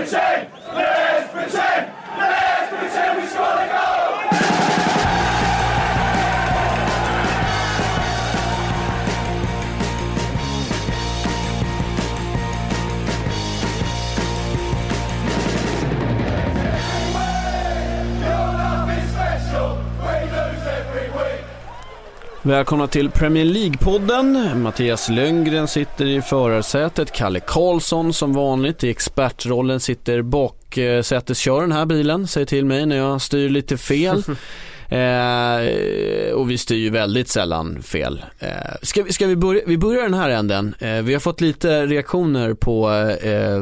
we say. Välkomna till Premier League-podden. Mattias Lönngren sitter i förarsätet. Kalle Karlsson som vanligt i expertrollen sitter baksäteskör den här bilen. Säger till mig när jag styr lite fel. Eh, och vi styr ju väldigt sällan fel. Eh, ska, vi- ska vi börja, vi börjar den här änden. Eh, vi har fått lite reaktioner på eh,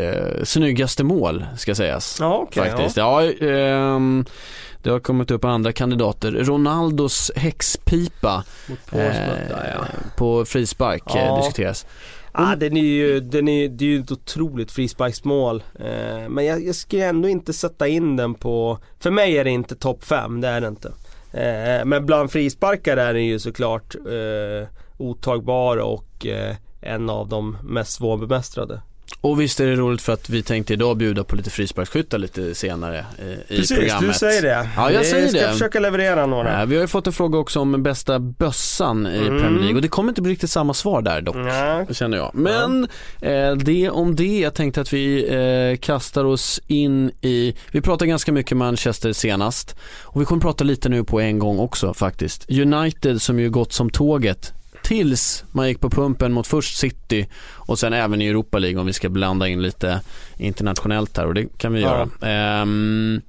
eh, snyggaste mål ska sägas. Ja, okej. Faktiskt. Ja. ehm, det har kommit upp andra kandidater. Ronaldos häxpipa där, ja. eh, på frispark eh, Ja. diskuteras. Ah, den är ju, den är, det är ju ett otroligt frisparksmål. Eh, men jag, jag ska ju ändå inte sätta in den på, för mig är det inte topp 5, det är det inte. Eh, men bland frisparkar är den ju såklart eh, otagbar och eh, en av de mest svårbemästrade. Och visst är det roligt för att vi tänkte idag bjuda på lite frisparksskyttar lite senare eh, i Precis, programmet. du säger det. Ja, jag säger ska det. försöka leverera några. Eh, vi har ju fått en fråga också om bästa bössan i Mm. Premier League och det kommer inte bli riktigt samma svar där dock. Ja. Det känner jag. Men eh, det om det. Jag tänkte att vi eh, kastar oss in i, vi pratade ganska mycket Manchester senast och vi kommer prata lite nu på en gång också faktiskt. United som ju gått som tåget tills man gick på pumpen mot först City och sen även i Europa League om vi ska blanda in lite internationellt här och det kan vi Ja. göra. Ehm,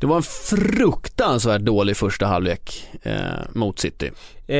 det var en fruktansvärt dålig första halvlek eh, mot City. Eh,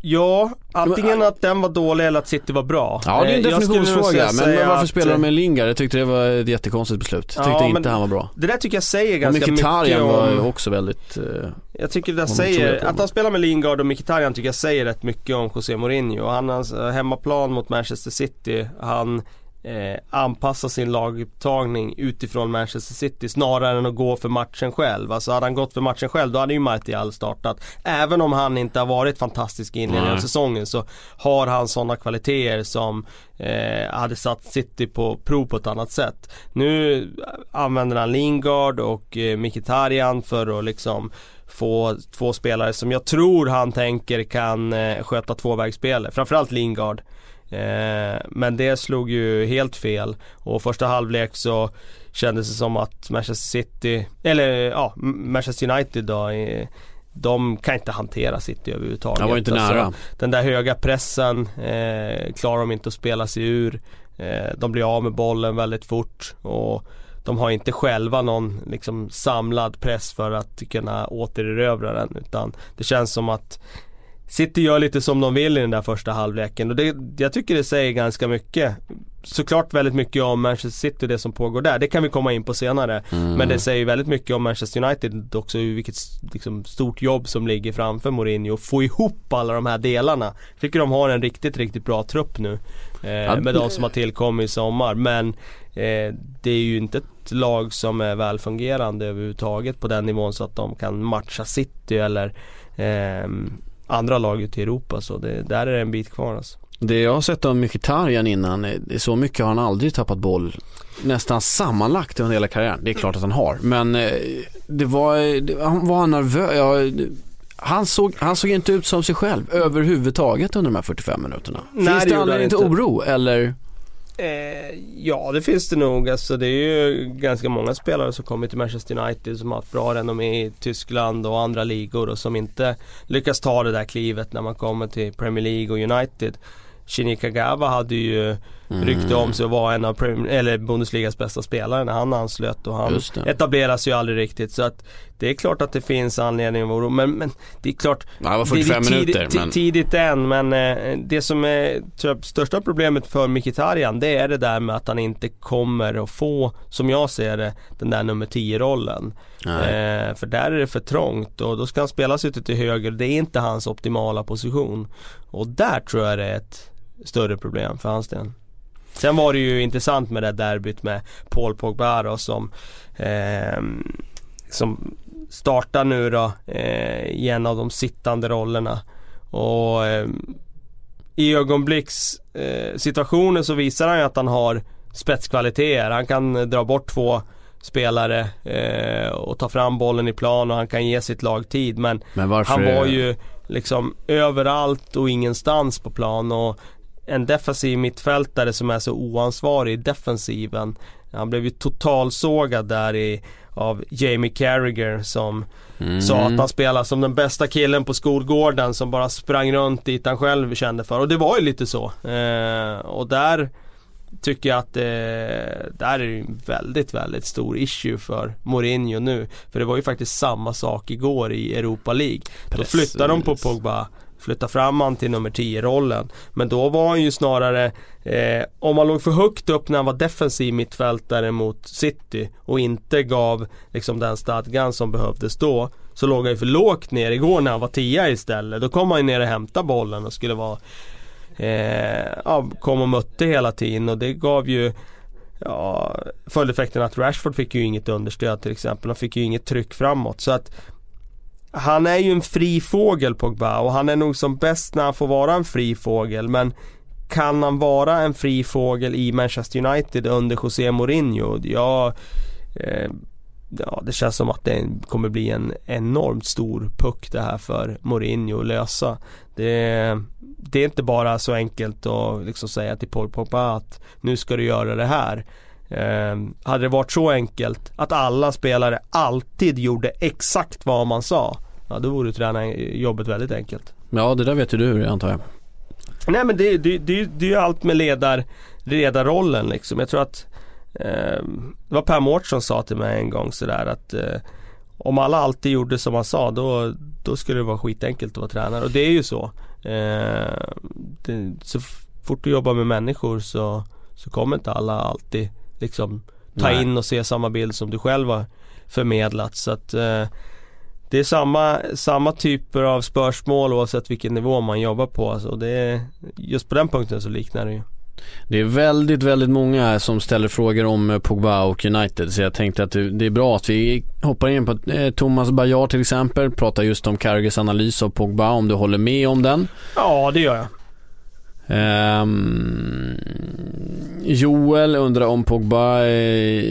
ja, antingen att den var dålig eller att City var bra. Ja det är en Eh, definitionsfråga, säga men varför att, spelar de eh, med Lingard? Jag tyckte det var ett jättekonstigt beslut. Jag tyckte Ja, inte men- han var bra. Det där tycker jag säger ganska mycket Mkhitaryan var om... också väldigt, eh, Jag tycker det där säger, att han spelar med Lingard och Mkhitaryan tycker jag säger rätt mycket om José Mourinho. Och han har eh, hemmaplan mot Manchester City, han eh, anpassar sin lagupptagning utifrån Manchester City snarare än att gå för matchen själv. Alltså hade han gått för matchen själv då hade ju Martial startat. Även om han inte har varit fantastisk i inledningen av säsongen så har han sådana kvaliteter som eh, hade satt City på prov på ett annat sätt. Nu använder han Lingard och eh, Mkhitaryan för att liksom få två spelare som jag tror han tänker kan eh, sköta tvåvägsspelet. Framförallt Lingard. Eh, men det slog ju helt fel och första halvlek så kändes det som att Manchester City, eller ja, Manchester United då de kan inte hantera City överhuvudtaget. han var inte Alltså, nära. den där höga pressen eh, klarar de inte att spela sig ur. Eh, de blir av med bollen väldigt fort och de har inte själva någon liksom samlad press för att kunna återerövra den utan det känns som att City gör lite som de vill i den där första halvleken. Och det, jag tycker det säger ganska mycket. Såklart väldigt mycket om Manchester City och det som pågår där, det kan vi komma in på senare. Mm. Men det säger väldigt mycket om Manchester United också vilket liksom, stort jobb som ligger framför Mourinho. Att få ihop alla de här delarna. Tycker de har en riktigt, riktigt bra trupp nu. Eh, Med de som har tillkommit i sommar. Men eh, Det är ju inte ett lag som är välfungerande överhuvudtaget på den nivån så att de kan matcha City eller eh, andra lag ute i Europa så det, där är det en bit kvar alltså. Det jag har sett av Mkhitaryan innan, eh, så mycket har han aldrig tappat boll nästan sammanlagt under hela karriären. Det är klart att han har, men eh, det var, det, han var nervös. Ja, han, såg, han såg inte ut som sig själv överhuvudtaget under de här 45 minuterna. Nej, Finns det det anledning till inte. oro eller? Eh, ja det finns det nog. Alltså, det är ju ganska många spelare som kommer till Manchester United som har haft bra renommé i Tyskland och andra ligor och som inte lyckas ta det där klivet när man kommer till Premier League och United. Shinika Gava hade ju Mm. rykte om sig att vara en av Premier, eller Bundesligas bästa spelare när han anslöt och han etableras ju aldrig riktigt så att det är klart att det finns anledning att oro men, men det är klart Ja, det var 45 det är tidigt, minuter men Tidigt än men eh, det som är tror jag, största problemet för Mkhitaryan det är det där med att han inte kommer att få, som jag ser det, den där nummer 10-rollen. nej. Eh, för där är det för trångt och då ska han spelas ute till höger. Det är inte hans optimala position. Och där tror jag det är ett större problem för hans del. Sen var det ju intressant med det där derbyt med Paul Pogba då, som ehm, som startar nu då eh, i en av de sittande rollerna. Och eh, i ögonblicks eh, situationen så visar han ju att han har spetskvaliteter. Han kan dra bort två spelare eh, och ta fram bollen i plan och han kan ge sitt lag tid. Men, Men han var ju liksom överallt och ingenstans på plan. Och en defensiv mittfältare som är så oansvarig i defensiven. Han blev ju totalsågad där i, av Jamie Carragher som Mm. sa att han spelade som den bästa killen på skolgården som bara sprang runt dit han själv kände för. Och det var ju lite så. Eh, och där tycker jag att eh, där är det en väldigt, väldigt stor issue för Mourinho nu. För det var ju faktiskt samma sak igår i Europa League. Då Precis. flyttade de på Pogba flytta fram han till nummer 10-rollen. Men då var han ju snarare, eh, om han låg för högt upp när han var defensiv mittfältare mot City och inte gav liksom den stadgan som behövdes då. Så låg han ju för lågt ner igår när han var 10 istället. Då kom han ju ner och hämtade bollen och skulle vara eh, ja, kom och mötte hela tiden och det gav ju Ja, följdeffekten att Rashford fick ju inget understöd till exempel. Han fick ju inget tryck framåt. Så att han är ju en fri fågel Pogba och han är nog som bäst när han får vara en fri fågel. Men kan han vara en fri fågel i Manchester United under José Mourinho? Ja, eh, ja det känns som att det kommer bli en enormt stor puck det här för Mourinho att lösa. Det, det är inte bara så enkelt att liksom säga till Paul Pogba att nu ska du göra det här. Eh, hade det varit så enkelt att alla spelare alltid gjorde exakt vad man sa. Ja då vore tränarjobbet väldigt enkelt. Ja det där vet ju du antar jag. Nej men det, det, det, det är ju allt med ledar, ledarrollen liksom. Jag tror att eh, Det var Per Mårtsson sa till mig en gång sådär att eh, Om alla alltid gjorde som man sa då, då skulle det vara skitenkelt att vara tränare och det är ju så. Eh, det, så fort du jobbar med människor så, så kommer inte alla alltid liksom ta Nej. in och se samma bild som du själv har förmedlat. Så att eh, det är samma, samma typer av spörsmål oavsett vilken nivå man jobbar på. Alltså det är, just på den punkten så liknar det ju. Det är väldigt, väldigt många som ställer frågor om eh, Pogba och United så jag tänkte att det är bra att vi hoppar in på eh, Thomas Bajard till exempel, pratar just om Carragers analys av Pogba, om du håller med om den. Ja det gör jag. Ehm, Joel undrar om Pogba eh,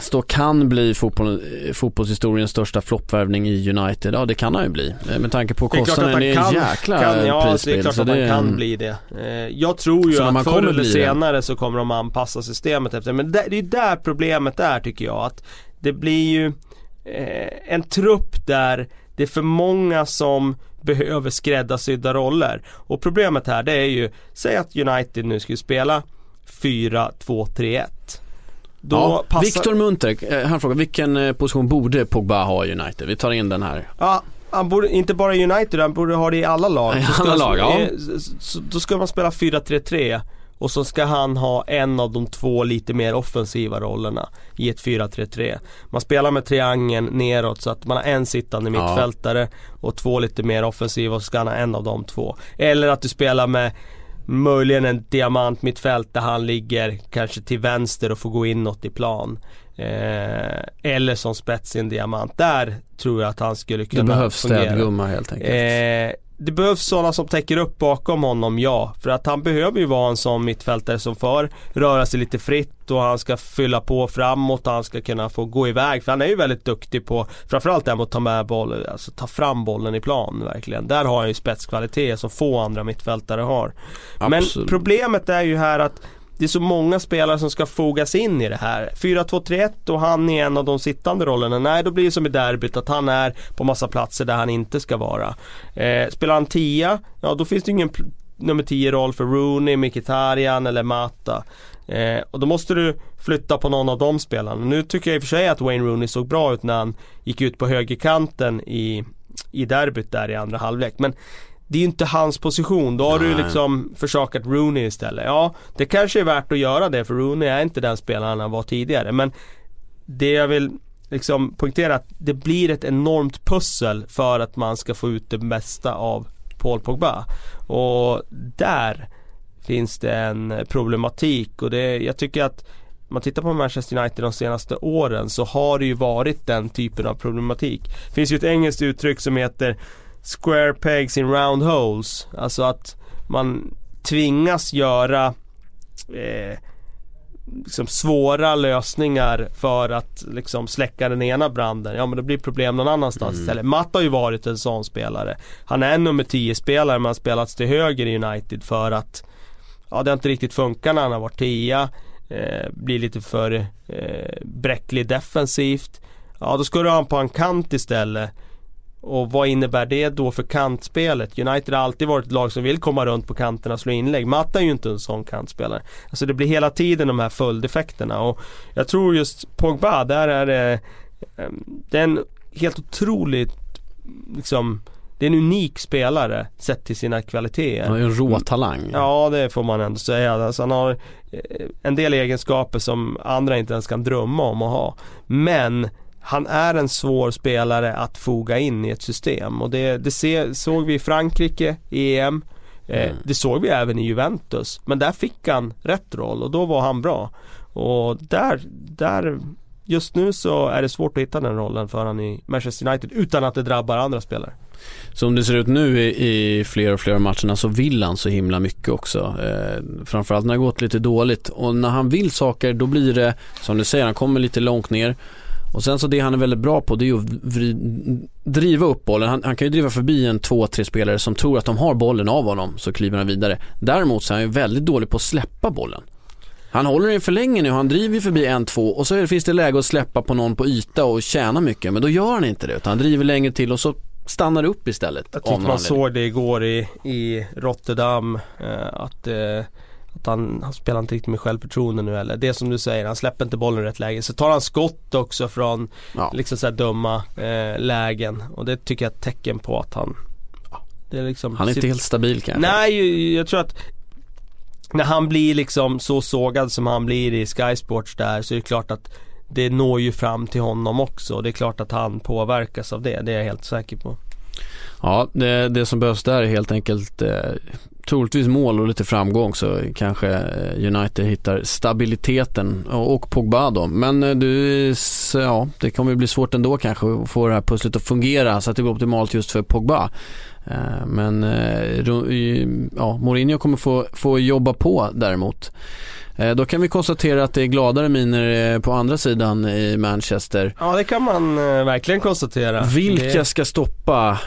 stå kan bli fotboll, fotbollshistoriens största floppvärvning i United. Ja det kan han ju bli. Eh, Med tanke på Det är klart att kostnaden. han Det är en jäkla kan ja, det är prisbild. klart att han kan bli det. Eh, jag tror ju att förr kommer eller det. senare så kommer de anpassa systemet efter Men det, det är där problemet är tycker jag. Att det blir ju en trupp där det är för många som behöver skräddarsydda roller. Och problemet här det är ju, säg att United nu skulle spela 4-2-3-1. Då Ja, passar... Viktor Munter, eh, han frågar vilken eh, position borde Pogba ha i United? Vi tar in den här. Ja, han borde, inte bara i United, han borde ha det i alla lag. I alla lag, ja. eh, så- Då ska man spela 4-3-3 och så ska han ha en av de två lite mer offensiva rollerna i ett 4-3-3. Man spelar med triangeln neråt så att man har en sittande Ja. mittfältare och två lite mer offensiva och så ska han ha en av de två. Eller att du spelar med möjligen en diamant mittfält där han ligger kanske till vänster och får gå inåt i plan. Eh, eller som spets i en diamant. Där tror jag att han skulle Det kunna behövs fungera. städgumma helt enkelt. Eh, det behövs sådana som täcker upp bakom honom, ja. För att han behöver ju vara en sån mittfältare som får röra sig lite fritt och han ska fylla på framåt och han ska kunna få gå iväg. För han är ju väldigt duktig på, framförallt det här med att ta med bollen, alltså ta fram bollen i plan verkligen. Där har han ju spetskvalitet som få andra mittfältare har. Men Absolut. problemet är ju här att det är så många spelare som ska fogas in i det här. 4-2-3-1 och han är en av de sittande rollerna. Nej, då blir det som i derbyt att han är på massa platser där han inte ska vara. Eh, spelar han 10, ja då finns det ingen nummer 10-roll för Rooney, Mkhitaryan eller Mata. Eh, och då måste du flytta på någon av de spelarna. Nu tycker jag i och för sig att Wayne Rooney såg bra ut när han gick ut på högerkanten i, i derbyt där i andra halvlek. Men det är ju inte hans position. Då har du Nej. liksom försakat Rooney istället. Ja, det kanske är värt att göra det för Rooney är inte den spelaren han var tidigare. Men det jag vill liksom poängtera att det blir ett enormt pussel för att man ska få ut det mesta av Paul Pogba. Och där finns det en problematik och det, jag tycker att om man tittar på Manchester United de senaste åren så har det ju varit den typen av problematik. Det finns ju ett engelskt uttryck som heter Square pegs in round holes. Alltså att man tvingas göra eh, liksom svåra lösningar för att liksom släcka den ena branden, ja men det blir problem någon annanstans Mm. istället. Matt har ju varit en sån spelare. Han är en nummer 10 spelare men har spelats till höger i United för att Ja det har inte riktigt funkat när han har varit tia. Eh, blir lite för eh, bräcklig defensivt. Ja då ska du ha honom på en kant istället. Och vad innebär det då för kantspelet? United har alltid varit ett lag som vill komma runt på kanterna och slå inlägg. Matta är ju inte en sån kantspelare. Alltså det blir hela tiden de här följdeffekterna och jag tror just Pogba, där är det eh, Det är en helt otroligt liksom Det är en unik spelare sett till sina kvaliteter. Han är en rå talang. Ja det får man ändå säga. Alltså, han har eh, en del egenskaper som andra inte ens kan drömma om att ha. Men han är en svår spelare att foga in i ett system och det, det se, såg vi i Frankrike i EM. Eh, Mm. Det såg vi även i Juventus. Men där fick han rätt roll och då var han bra. Och där, där Just nu så är det svårt att hitta den rollen för han i Manchester United utan att det drabbar andra spelare. Som det ser ut nu i, i fler och fler matcherna så vill han så himla mycket också. Eh, framförallt när det har gått lite dåligt. Och när han vill saker då blir det, som du säger, han kommer lite långt ner. Och sen så det han är väldigt bra på det är ju att driva upp bollen. Han, han kan ju driva förbi en två, tre spelare som tror att de har bollen av honom så kliver han vidare. Däremot så är han ju väldigt dålig på att släppa bollen. Han håller den för länge nu, han driver förbi en, två och så det- finns det läge att släppa på någon på yta och tjäna mycket. Men då gör han inte det utan han driver längre till och så stannar upp istället. Jag tyckte man anledning. såg det igår i, i Rotterdam eh, att, eh, att han, han spelar inte riktigt med självförtroende nu eller Det är som du säger, han släpper inte bollen i rätt läge. Så tar han skott också från Ja. liksom så dumma eh, lägen och det tycker jag är ett tecken på att han är liksom Han är inte helt stabil kanske. Nej, jag tror att när han blir liksom så sågad som han blir i Sky Sports där så är det klart att det når ju fram till honom också. Det är klart att han påverkas av det, det är jag helt säker på. Ja, det, det som behövs där är helt enkelt eh, troligtvis mål och lite framgång så kanske eh, United hittar stabiliteten och, Pogba då. Men eh, du, ja, det kommer bli svårt ändå kanske att få det här pusslet att fungera så att det blir optimalt just för Pogba. Eh, men ja, Mourinho kommer få, få jobba på däremot. Eh, Då kan vi konstatera att det är gladare miner eh, på andra sidan i Manchester. Ja det kan man eh, verkligen konstatera. Vilka Det, ska stoppa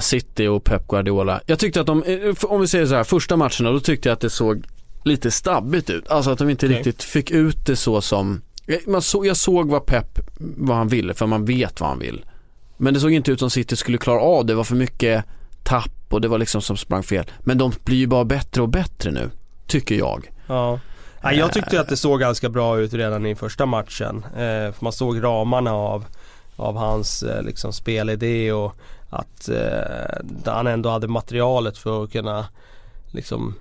City och Pep Guardiola? Jag tyckte att de, om vi säger så här, första matcherna då tyckte jag att det såg lite stabbigt ut. Alltså att de inte Okej. riktigt fick ut det så som, jag- man så, jag såg vad Pep, vad han ville, för man vet vad han vill. Men det såg inte ut som City skulle klara av det, det var för mycket tapp och det var liksom som sprang fel. Men de blir ju bara bättre och bättre nu, tycker jag. ja. Ja, jag tyckte att det såg ganska bra ut redan i första matchen. Eh, man såg ramarna av, av hans eh, liksom, spelidé och att eh, han ändå hade materialet för att kunna liksom,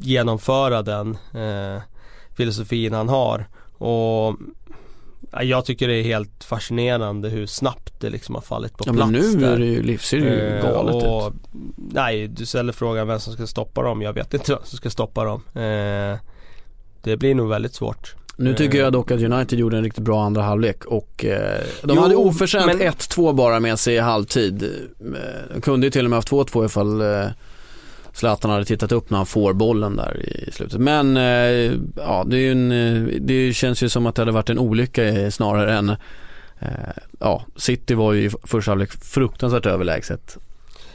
genomföra den eh, filosofin han har. Och ja, jag tycker det är helt fascinerande hur snabbt det liksom har fallit på Ja plats men nu där. är det ju, ser det ju Eh, galet och, ut. Nej, du ställer frågan vem som ska stoppa dem. Jag vet inte vem som ska stoppa dem. Eh, det blir nog väldigt svårt. Nu tycker eh, jag dock att United gjorde en riktigt bra andra halvlek och eh, de Jo, hade oförtjänt men- 1-2 bara med sig i halvtid. Eh, De kunde ju till och med haft 2-2 ifall eh, Zlatan hade tittat upp när han får bollen där i slutet. Men eh, ja, det, är en, det känns ju som att det hade varit en olycka snarare än eh, Ja, City var ju i första halvlek fruktansvärt överlägset.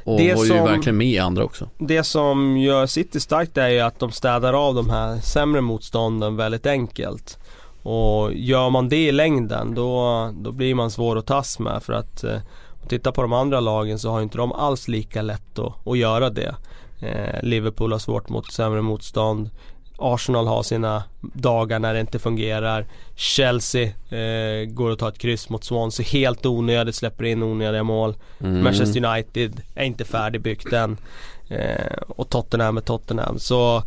Och Det var ju som- verkligen med i andra också. Det som gör City starkt är ju att de städar av de här sämre motstånden väldigt enkelt. Och gör man det i längden då, då blir man svår att tas med för att eh, Titta på de andra lagen så har inte de alls lika lätt att, att göra det. Eh, Liverpool har svårt mot sämre motstånd. Arsenal har sina dagar när det inte fungerar. Chelsea eh, går att ta ett kryss mot Swansea helt onödigt, släpper in onödiga mål. Mm. Manchester United är inte färdigbyggt än. Eh, och Tottenham är Tottenham. Så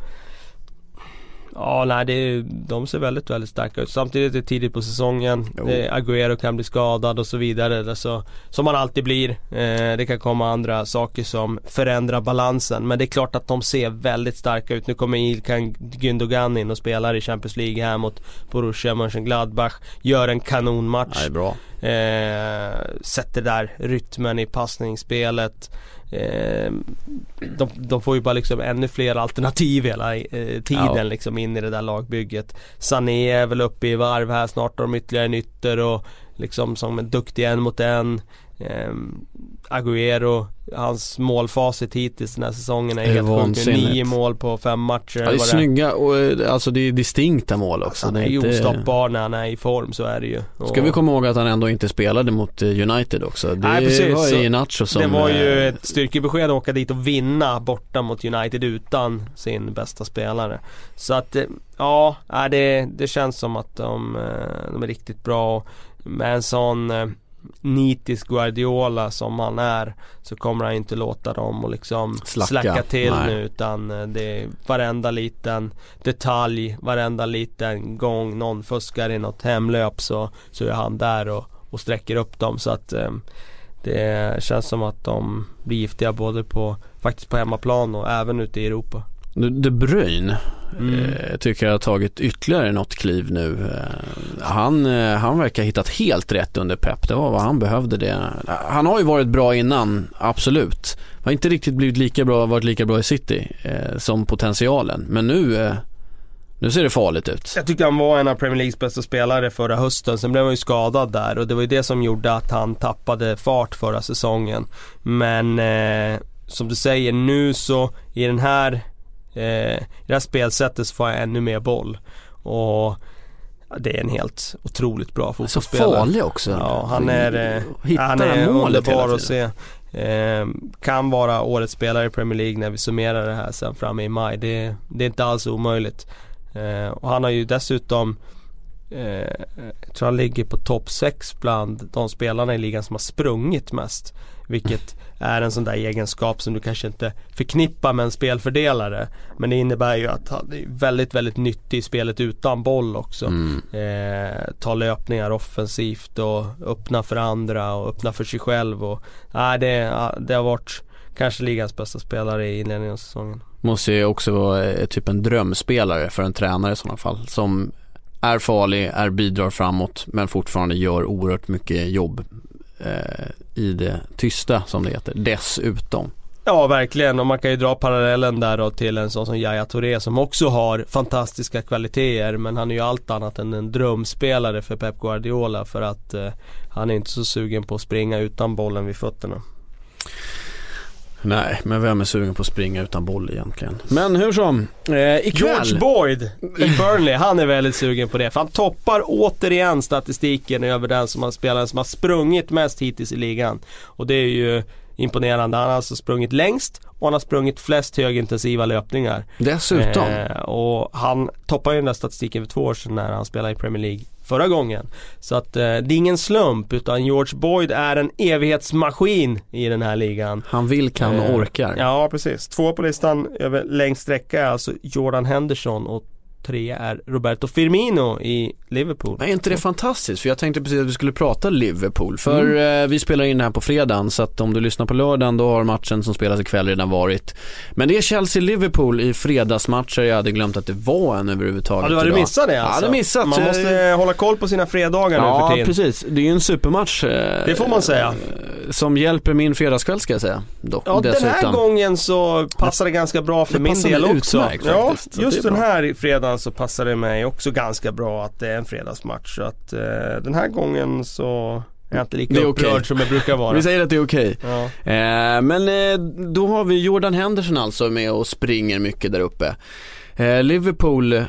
Ja nej det är, de ser väldigt väldigt starka ut. Samtidigt är det tidigt på säsongen. Jo. Agüero kan bli skadad och så vidare. Alltså, som man alltid blir. Eh, det kan komma andra saker som förändrar balansen. Men det är klart att de ser väldigt starka ut. Nu kommer Ilkan Gündogan in och spelar i Champions League här mot Borussia Mönchengladbach. Gör en kanonmatch. Nej, bra. Eh, sätter där rytmen i passningsspelet. Eh, de, de, får ju bara liksom ännu fler alternativ hela eh, tiden ja. liksom in i det där lagbygget. Sané är väl uppe i varv här, snart har de ytterligare en ytter och liksom som en duktig en mot en. Eh, Agüero, hans målfacit hittills den här säsongen är, är helt sjukt. Nio mål på fem matcher. Ja, det är snygga och eh, alltså det är distinkta mål också. han är ju inte... ostoppbar när han är i form, så är det ju. Och... Ska vi komma ihåg att han ändå inte spelade mot eh, United också. Det Nej, precis. var ju Nacho som... Det var ju eh, ett styrkebesked att åka dit och vinna borta mot United utan sin bästa spelare. Så att, ja, det, det känns som att de, de är riktigt bra. Med en sån nitisk Guardiola som han är så kommer han inte låta dem och liksom Slacka. släcka till Nej. nu utan eh, det är varenda liten detalj, varenda liten gång någon fuskar i något hemlöp så, så är han där och, och sträcker upp dem så att eh, det känns som att de blir giftiga både på faktiskt på hemmaplan och även ute i Europa. De Bruyne mm. eh, tycker jag har tagit ytterligare något kliv nu. Eh, han, eh, han verkar ha hittat helt rätt under Pep. Det var vad han behövde det. Han har ju varit bra innan, absolut. Har inte riktigt blivit lika bra, varit lika bra i City eh, som potentialen. Men nu eh, nu ser det farligt ut. Jag tyckte han var en av Premier Leagues bästa spelare förra hösten. Sen blev han ju skadad där och det var ju det som gjorde att han tappade fart förra säsongen. Men eh, som du säger nu så i den här Eh, I det här spelsättet så får jag ännu mer boll. Och det är en helt otroligt bra fotbollsspelare. Så farlig också. Ja, han är, eh, han är underbar att se. Eh, kan vara årets spelare i Premier League när vi summerar det här sen framme i maj. Det, det är inte alls omöjligt. Eh, och han har ju dessutom eh, jag tror han ligger på topp 6 bland de spelarna i ligan som har sprungit mest. Vilket är en sån där egenskap som du kanske inte förknippar med en spelfördelare. Men det innebär ju att han är väldigt, väldigt nyttig i spelet utan boll också. Mm. Eh, ta löpningar offensivt och öppna för andra och öppna för sig själv. Och, nej, det, det har varit kanske ligans bästa spelare i inledningen av säsongen. Måste ju också vara eh, typ en drömspelare för en tränare i sådana fall. Som är farlig, är bidrar framåt men fortfarande gör oerhört mycket jobb eh, Eh, i det tysta som det heter dessutom. Ja verkligen och man kan ju dra parallellen där då till en sån som Yahya Touré som också har fantastiska kvaliteter men han är ju allt annat än en drömspelare för Pep Guardiola för att eh, han är inte så sugen på att springa utan bollen vid fötterna. Nej, men vem är sugen på att springa utan boll egentligen? Men hur som, eh, ikväll... George Boyd i Burnley, han är väldigt sugen på det. För han toppar återigen statistiken över den som har spelaren som har sprungit mest hittills i ligan. Och det är ju imponerande. Han har alltså sprungit längst och han har sprungit flest högintensiva löpningar. Dessutom. Eh, och han toppade ju den där statistiken för två år sedan när han spelade i Premier League förra gången. Så att eh, det är ingen slump utan George Boyd är en evighetsmaskin i den här ligan. Han vill, kan och eh, orkar. Ja precis. Två på listan över längst sträcka är alltså Jordan Henderson och tre är Roberto Firmino i Liverpool. är inte det fantastiskt? För jag tänkte precis att vi skulle prata Liverpool. För mm. eh, vi spelar in det här på fredagen så att om du lyssnar på lördagen då har matchen som spelas ikväll redan varit. Men det är Chelsea-Liverpool i fredagsmatcher. Jag hade glömt att det var en överhuvudtaget Ja du hade missat det alltså? Ja, hade missat. Man måste hålla koll på sina fredagar ja, nu för tiden. Ja precis. Det är ju en supermatch. Eh, det får man säga. Eh, som hjälper min fredagskväll ska jag säga. Dock, ja dessutom. den här gången så passar det ganska bra för det min del också. Utmärkt, ja, just den här fredagen så passar det mig mig också ganska bra att det är en fredagsmatch. Så att eh, den här gången så är jag inte lika upprörd okay. som jag brukar vara. Vi säger att det är okej. Okay. Ja. Eh, men eh, då har vi Jordan Henderson alltså med och springer mycket där uppe. Eh, Liverpool,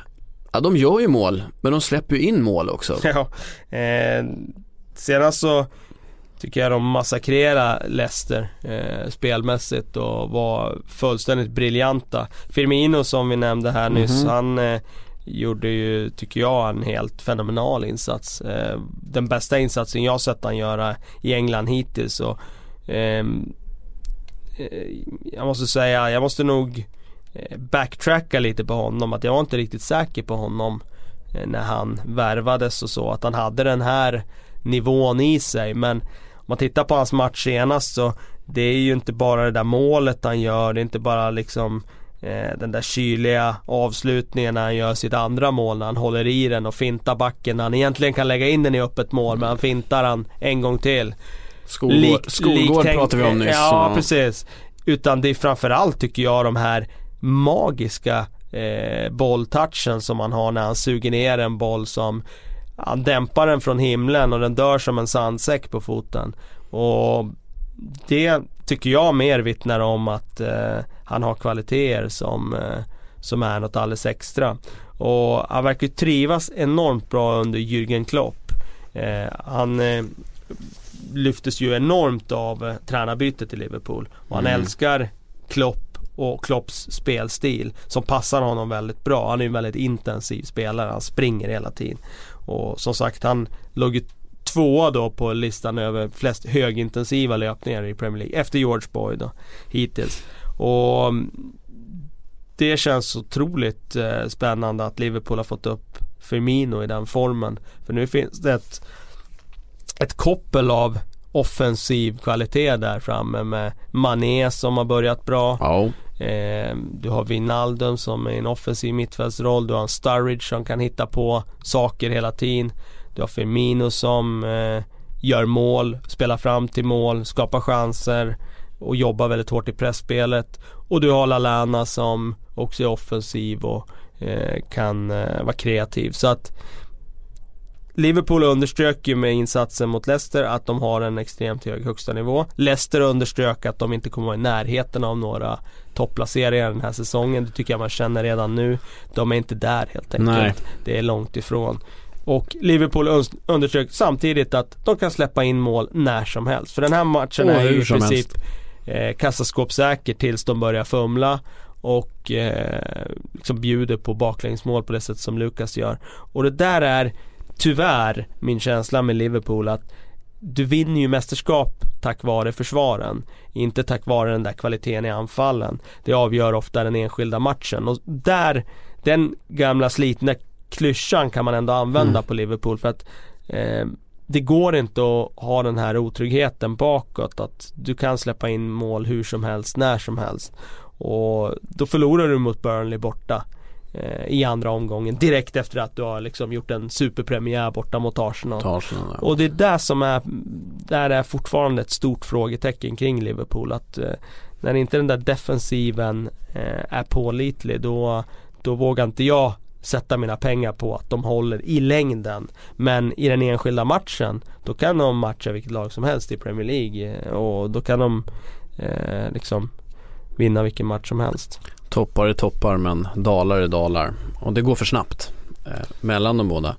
ja de gör ju mål, men de släpper ju in mål också. Ja, eh, senast så tycker jag de massakrerar Leicester eh, spelmässigt och var fullständigt briljanta. Firmino som vi nämnde här nyss, mm -hmm. han eh, gjorde ju, tycker jag, en helt fenomenal insats. Eh, den bästa insatsen jag sett han göra i England hittills. Och, ehm, eh, jag måste säga, jag måste nog eh, backtracka lite på honom. Att jag var inte riktigt säker på honom eh, när han värvades och så. Att han hade den här nivån i sig. Men om man tittar på hans match senast så det är ju inte bara det där målet han gör. Det är inte bara liksom Eh, den där kyliga avslutningen när han gör sitt andra mål när han håller i den och fintar backen när han egentligen kan lägga in den i öppet mål men han fintar han en gång till. Skolgård, Lik, skolgård pratar vi om nyss. Ja, precis. utan det är framförallt tycker jag de här magiska eh, bolltouchen som man har när han suger ner en boll som han dämpar den från himlen och den dör som en sandsäck på foten. Och det tycker jag mer vittnar om att eh, han har kvaliteter som, eh, som är något alldeles extra. Och han verkar trivas enormt bra under Jürgen Klopp. Eh, han eh, lyftes ju enormt av eh, tränarbytet i Liverpool och han Mm. älskar Klopp och Klopps spelstil som passar honom väldigt bra. Han är ju en väldigt intensiv spelare, han springer hela tiden. Och som sagt han låg ju tvåa då på listan över flest högintensiva löpningar i Premier League efter George Boyd då, hittills. Och mm, det känns otroligt eh, spännande att Liverpool har fått upp Firmino i den formen. För nu finns det ett, ett koppel av offensiv kvalitet där framme med Mané som har börjat bra. Oh. Eh, du har Wijnaldum som är i en offensiv mittfältsroll. Du har en Sturridge som kan hitta på saker hela tiden. Du har Firmino som eh, gör mål, spelar fram till mål, skapar chanser och jobbar väldigt hårt i pressspelet. Och du har Lalana som också är offensiv och eh, kan eh, vara kreativ. Så att Liverpool underströk ju med insatsen mot Leicester att de har en extremt hög högsta nivå. Leicester underströk att de inte kommer vara i närheten av några topplaceringar den här säsongen. Det tycker jag man känner redan nu. De är inte där helt enkelt. Nej. Det är långt ifrån. Och Liverpool underströk samtidigt att de kan släppa in mål när som helst. För den här matchen Och är ju i princip eh, kassaskåpssäker tills de börjar fumla och eh, liksom bjuder på baklängsmål på det sätt som Lukas gör. Och det där är tyvärr min känsla med Liverpool att du vinner ju mästerskap tack vare försvaren. Inte tack vare den där kvaliteten i anfallen. Det avgör ofta den enskilda matchen och där, den gamla slitna klyschan kan man ändå använda Mm. på Liverpool för att eh, det går inte att ha den här otryggheten bakåt att du kan släppa in mål hur som helst, när som helst. Och då förlorar du mot Burnley borta i andra omgången direkt efter att du har liksom gjort en superpremiär borta mot Arsenal. någon där. Och det är det som är, där är fortfarande ett stort frågetecken kring Liverpool att eh, när inte den där defensiven eh, är pålitlig då, då vågar inte jag sätta mina pengar på att de håller i längden. Men i den enskilda matchen då kan de matcha vilket lag som helst i Premier League eh, och då kan de eh, liksom vinna vilken match som helst. Toppar är toppar men dalar är dalar. Och det går för snabbt eh, mellan de båda.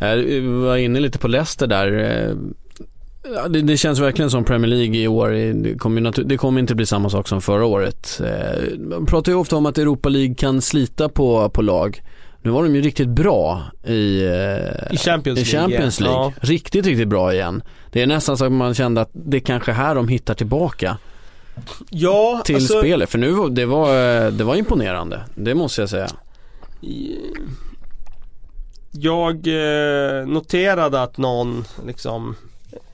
Eh, vi var inne lite på Leicester där. Eh, det, det känns verkligen som Premier League i år. eh, Det kommer, det kommer inte bli samma sak som förra året. Eh, man pratar ju ofta om att Europa League kan slita på, på lag. Nu var de ju riktigt bra i, eh, I Champions i League. Champions League. Ja. Riktigt, riktigt bra igen. Det är nästan så att man kände att det är kanske här de hittar tillbaka Ja, till alltså, spelet. För nu, det var, det var imponerande. Det måste jag säga. Jag eh, noterade att någon liksom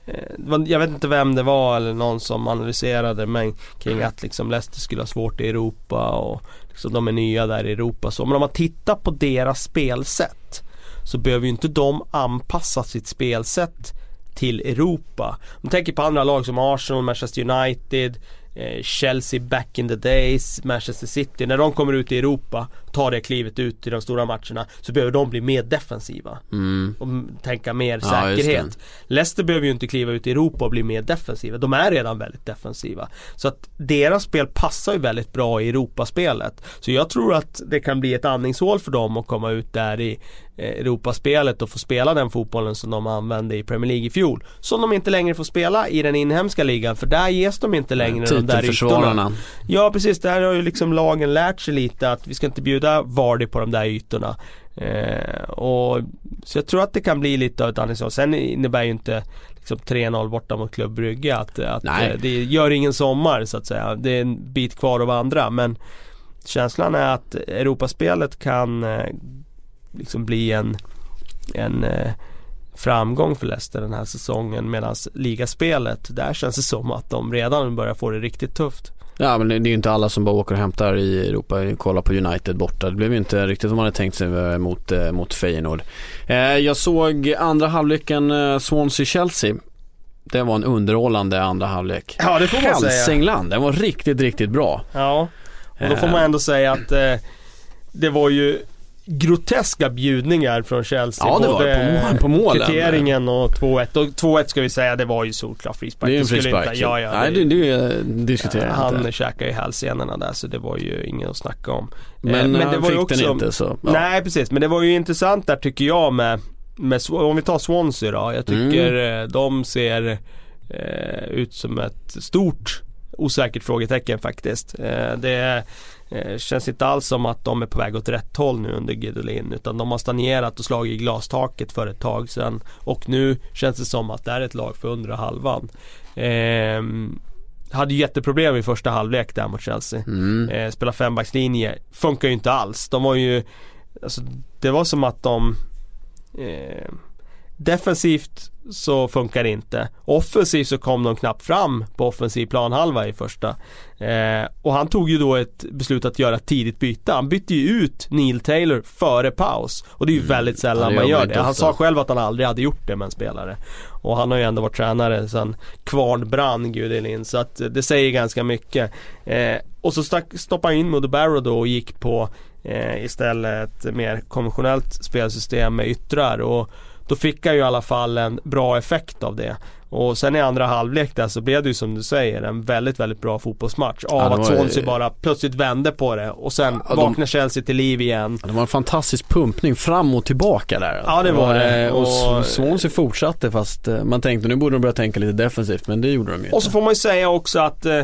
eh, jag vet inte vem det var eller någon som analyserade men kring att liksom Leicester skulle ha svårt i Europa och liksom de är nya där i Europa så. Men om man tittar på deras spelsätt så behöver ju inte de anpassa sitt spelsätt till Europa. Om man tänker på andra lag som Arsenal, Manchester United, Eh, Chelsea back in the days, Manchester City. När de kommer ut i Europa, tar det klivet ut i de stora matcherna så behöver de bli mer defensiva Mm. och tänka mer Ja, säkerhet. Leicester behöver ju inte kliva ut i Europa och bli mer defensiva. De är redan väldigt defensiva. Så att deras spel passar ju väldigt bra i Europaspelet. Så jag tror att det kan bli ett andningshål för dem att komma ut där i eh, Europaspelet och få spela den fotbollen som de använde i Premier League i fjol. Som de inte längre får spela i den inhemska ligan för där ges de inte längre de där ytorna. Ja precis, där har ju liksom lagen lärt sig lite att vi ska inte bjuda Vardy på de där ytorna. Eh, och, så jag tror att det kan bli lite av ett andningshål. Sen innebär ju inte liksom 3-0 borta mot Club Brygge att, att eh, det gör ingen sommar så att säga. Det är en bit kvar att vandra men känslan är att Europaspelet kan eh, liksom bli en, en eh, framgång för Leicester den här säsongen medan ligaspelet där känns det som att de redan börjar få det riktigt tufft. Ja men det är ju inte alla som bara åker och hämtar i Europa. Kolla på United borta. Det blev ju inte riktigt som man hade tänkt sig eh, mot, eh, mot Feyenoord. Eh, jag såg andra halvleken Swansea-Chelsea. det var en underhållande andra halvlek. Ja det får man säga. Hälsingland, den var riktigt, riktigt bra. Ja, och då får man ändå säga att eh, det var ju groteska bjudningar från Chelsea. Ja, det var både det, på, på målen. kvitteringen och 2-1. Och 2-1 ska vi säga, det var ju solklar frispark. Det är en frispark. inte- Ja, ja, Nej, det, det diskuterar jag han inte. käkade ju hälsenorna där så det var ju inget att snacka om. Men, Eh, han var ju fick den också- inte så. Ja. Nej precis, men det var ju intressant där tycker jag med, med om vi tar Swansea då. Jag tycker Mm. eh, de ser eh, ut som ett stort osäkert frågetecken faktiskt. Eh, det eh, känns inte alls som att de är på väg åt rätt håll nu under Guidolin utan de har stagnerat och slagit i glastaket för ett tag sedan. Och nu känns det som att det är ett lag för undre halvan. Eh, hade jätteproblem i första halvlek där mot Chelsea. Mm. Eh, spela fembackslinje funkar ju inte alls. De var ju, alltså, det var som att de eh, Defensivt så funkar det inte. Offensivt så kom de knappt fram på offensiv planhalva i första. Eh, och han tog ju då ett beslut att göra ett tidigt byte. Han bytte ju ut Neil Taylor före paus. Och det är ju väldigt Ja, sällan det man gör det. Han sa själv att han aldrig hade gjort det med en spelare. Och han har ju ändå varit tränare sedan kvarn brann Gudelin. Så att det säger ganska mycket. Eh, och så stack, stoppade han in Modo Barrow då och gick på eh, istället ett mer konventionellt spelsystem med yttrar. Och då fick han ju i alla fall en bra effekt av det. Och sen i andra halvlek där så blev det ju som du säger en väldigt, väldigt bra fotbollsmatch. Av Ja, att Swansea bara plötsligt vände på det och sen Ja, de- vaknar Chelsea till liv igen. Det var en fantastisk pumpning fram och tillbaka där. Ja, det var det. Eh, Och, Och- Swansea fortsatte fast eh, man tänkte nu borde de börja tänka lite defensivt men det gjorde de ju inte. Och så får man ju säga också att eh,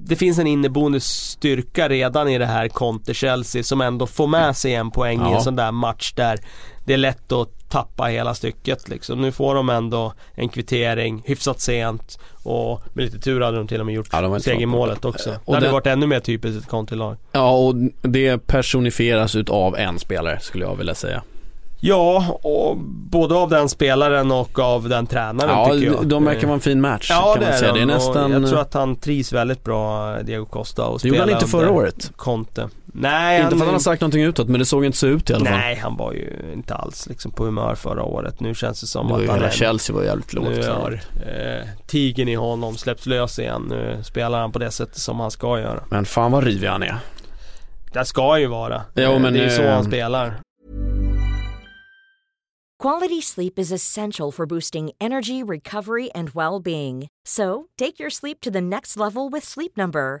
det finns en inneboende styrka redan i det här Conte-Chelsea som ändå får med sig en poäng i Ja. en sån där match där det är lätt att tappa hela stycket liksom. Nu får de ändå en kvittering hyfsat sent och med lite tur hade de till och med gjort Ja, inte segermålet bra. också. Och det hade den- varit ännu mer typiskt ett Conte-lag. Ja och det personifieras utav en spelare skulle jag vilja säga. Ja, och både av den spelaren och av den tränaren Ja, tycker jag. de verkar Eh, vara en fin match Ja kan det man är säga. de. Det är nästan... Jag tror att han trivs väldigt bra, Diego Costa. Och det gjorde han inte förra året. Conte. Nej, Inte för att han har sagt någonting utåt men det såg inte så ut i alla fall. Nej, han var ju inte alls liksom på humör förra året. Nu känns det som Det ju att han hela är Chelsea var jävligt lågt. nu har eh, tigern i honom släppts lös igen. Nu spelar han på det sättet som han ska göra. Men fan vad rivig han är. Det ska han ju vara. Jo, Eh, men, det är ju så eh, han spelar. Quality sleep is essential for boosting energy, recovery, and well being. So, take your sleep to the next level with Sleep Number.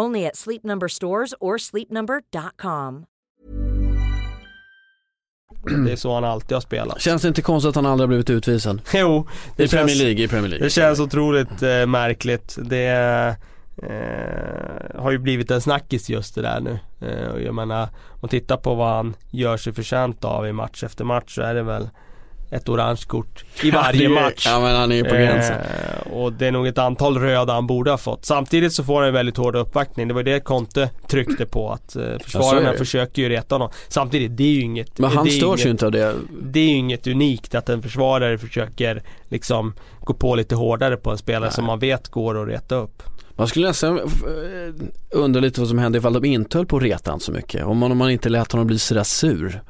Only at Sleep Number stores or sleepnumber.com. Det är så han alltid har spelat. Känns det inte konstigt att han aldrig har blivit utvisad? Jo, det I Premier känns, League, i Premier League. det känns otroligt eh, märkligt. Det eh, har ju blivit en snackis just det där nu. Eh, och jag menar, om man tittar på vad han gör sig förtjänt av i match efter match så är det väl ett orange kort i varje match. Ja men han är ju på gränsen. Eh, och det är nog ett antal röda han borde ha fått. Samtidigt så får han en väldigt hård uppvaktning. Det var det Conte tryckte på att eh, Ja, försvararna det. försöker ju reta honom. Samtidigt, det är ju inget Men han det är störs inget, ju inte av det. Det är ju inget unikt att en försvarare försöker liksom gå på lite hårdare på en spelare Nej. som man vet går att reta upp. Man skulle nästan eh, undra lite vad som hände ifall de inte höll på att reta han så mycket. Om man, om man inte lät honom bli sådär sur.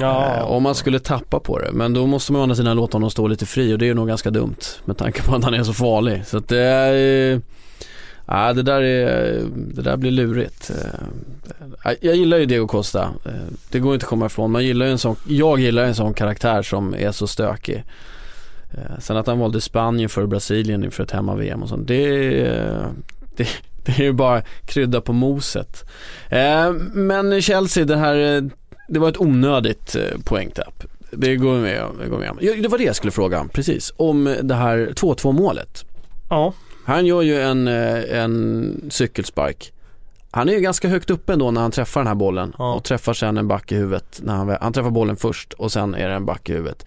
Ja. Eh, om man skulle tappa på det. Men då måste man å andra sidan låta honom stå lite fri och det är nog ganska dumt. Med tanke på att han är så farlig. Så att det är... Ja, det där, är, det där blir lurigt. Eh, jag gillar ju Diego Costa. Eh, det går inte att komma ifrån. Man gillar ju en sån, jag gillar en sån karaktär som är så stökig. Sen att han valde Spanien för Brasilien inför ett hemma-VM och sånt. Det, är- det, det är ju bara krydda på moset. Men Chelsea, det här, det var ett onödigt eh, poängtapp. Det går vi med, det går med. om. Det var det jag skulle fråga, precis. Om det här 2-2 målet. Ja, Han gör ju en, eh, en cykelspark. Han är ju ganska högt uppe ändå när han träffar den här bollen Ja. och träffar sen en back i huvudet. När han, han träffar bollen först och sen är det en back i huvudet.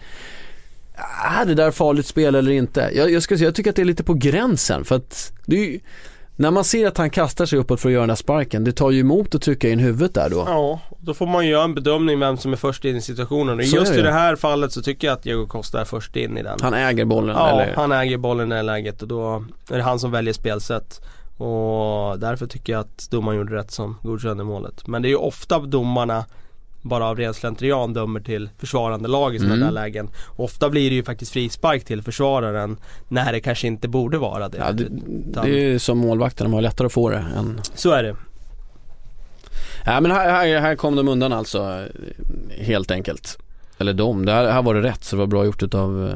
är det där farligt spel eller inte? Jag, jag, ska säga, jag tycker att det är lite på gränsen för att det är ju, när man ser att han kastar sig uppåt för att göra den där sparken, det tar ju emot att trycka in huvudet där då. Ja, då får man göra en bedömning vem som är först in i situationen. Och Så just i det här fallet så tycker jag att Diego Costa är först in i den. Han äger bollen ja, eller? han äger bollen i det läget och då är det han som väljer spelsätt. Och därför tycker jag att domaren gjorde rätt som godkände målet. Men det är ju ofta domarna bara av ren slentrian dömer till försvarande lag i sådana Mm. där lägen. Och ofta blir det ju faktiskt frispark till försvararen när det kanske inte borde vara det. Ja, det, Utan- det är ju som målvakterna, de har lättare att få det än Så är det. Ja men här, här, här kom de undan alltså helt enkelt. Eller de, det här, här var det rätt så det var bra gjort utav,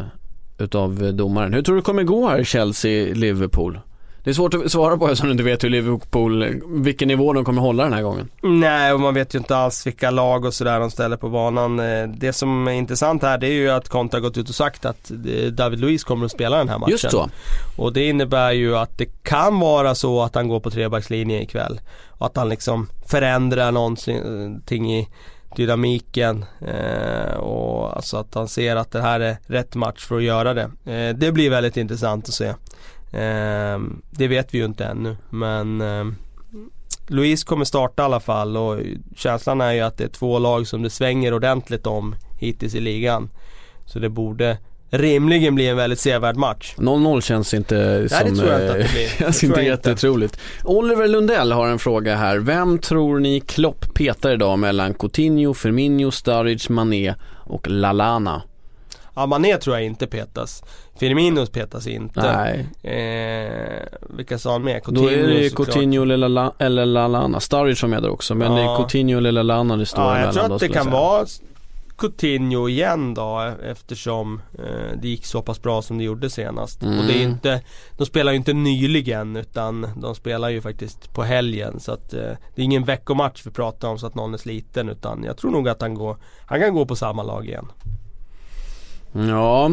utav domaren. Hur tror du det kommer gå här Chelsea-Liverpool? Det är svårt att svara på eftersom du inte vet hur Liverpool, vilken nivå de kommer hålla den här gången. Nej, och man vet ju inte alls vilka lag och sådär de ställer på banan. Eh, Det som är intressant här det är ju att Conte har gått ut och sagt att eh, David Luiz kommer att spela den här matchen. Just så. Och det innebär ju att det kan vara så att han går på trebackslinje ikväll. Och att han liksom förändrar någonting i dynamiken eh, och alltså att han ser att det här är rätt match för att göra det. Eh, det blir väldigt intressant att se. Eh, det vet vi ju inte ännu men eh, Louise kommer starta i alla fall och känslan är ju att det är två lag som det svänger ordentligt om hittills i ligan. Så det borde rimligen bli en väldigt sevärd match. 0-0 känns inte som... det tror jag inte att det eh, blir. känns Det inte. jättetroligt. Oliver Lundell har en fråga här. Vem tror ni Klopp petar idag mellan Coutinho, Firmino, Sturridge, Mané och Lalana? Ja, Mané tror jag inte petas. Firmino petas inte. Nej, Eh, vilka sa han med? då är det ju. Coutinho eller, Lalana. Sturridge var med där också, men det är Ja. Coutinho eller Lalana det står Ja, jag tror då, att det kan säga. vara Coutinho igen då eftersom eh, det gick så pass bra som det gjorde senast. Mm. Och det är inte, de spelar ju inte nyligen utan de spelar ju faktiskt på helgen så att eh, det är ingen veckomatch vi pratar om så att någon är sliten utan jag tror nog att han går, han kan gå på samma lag igen. Ja,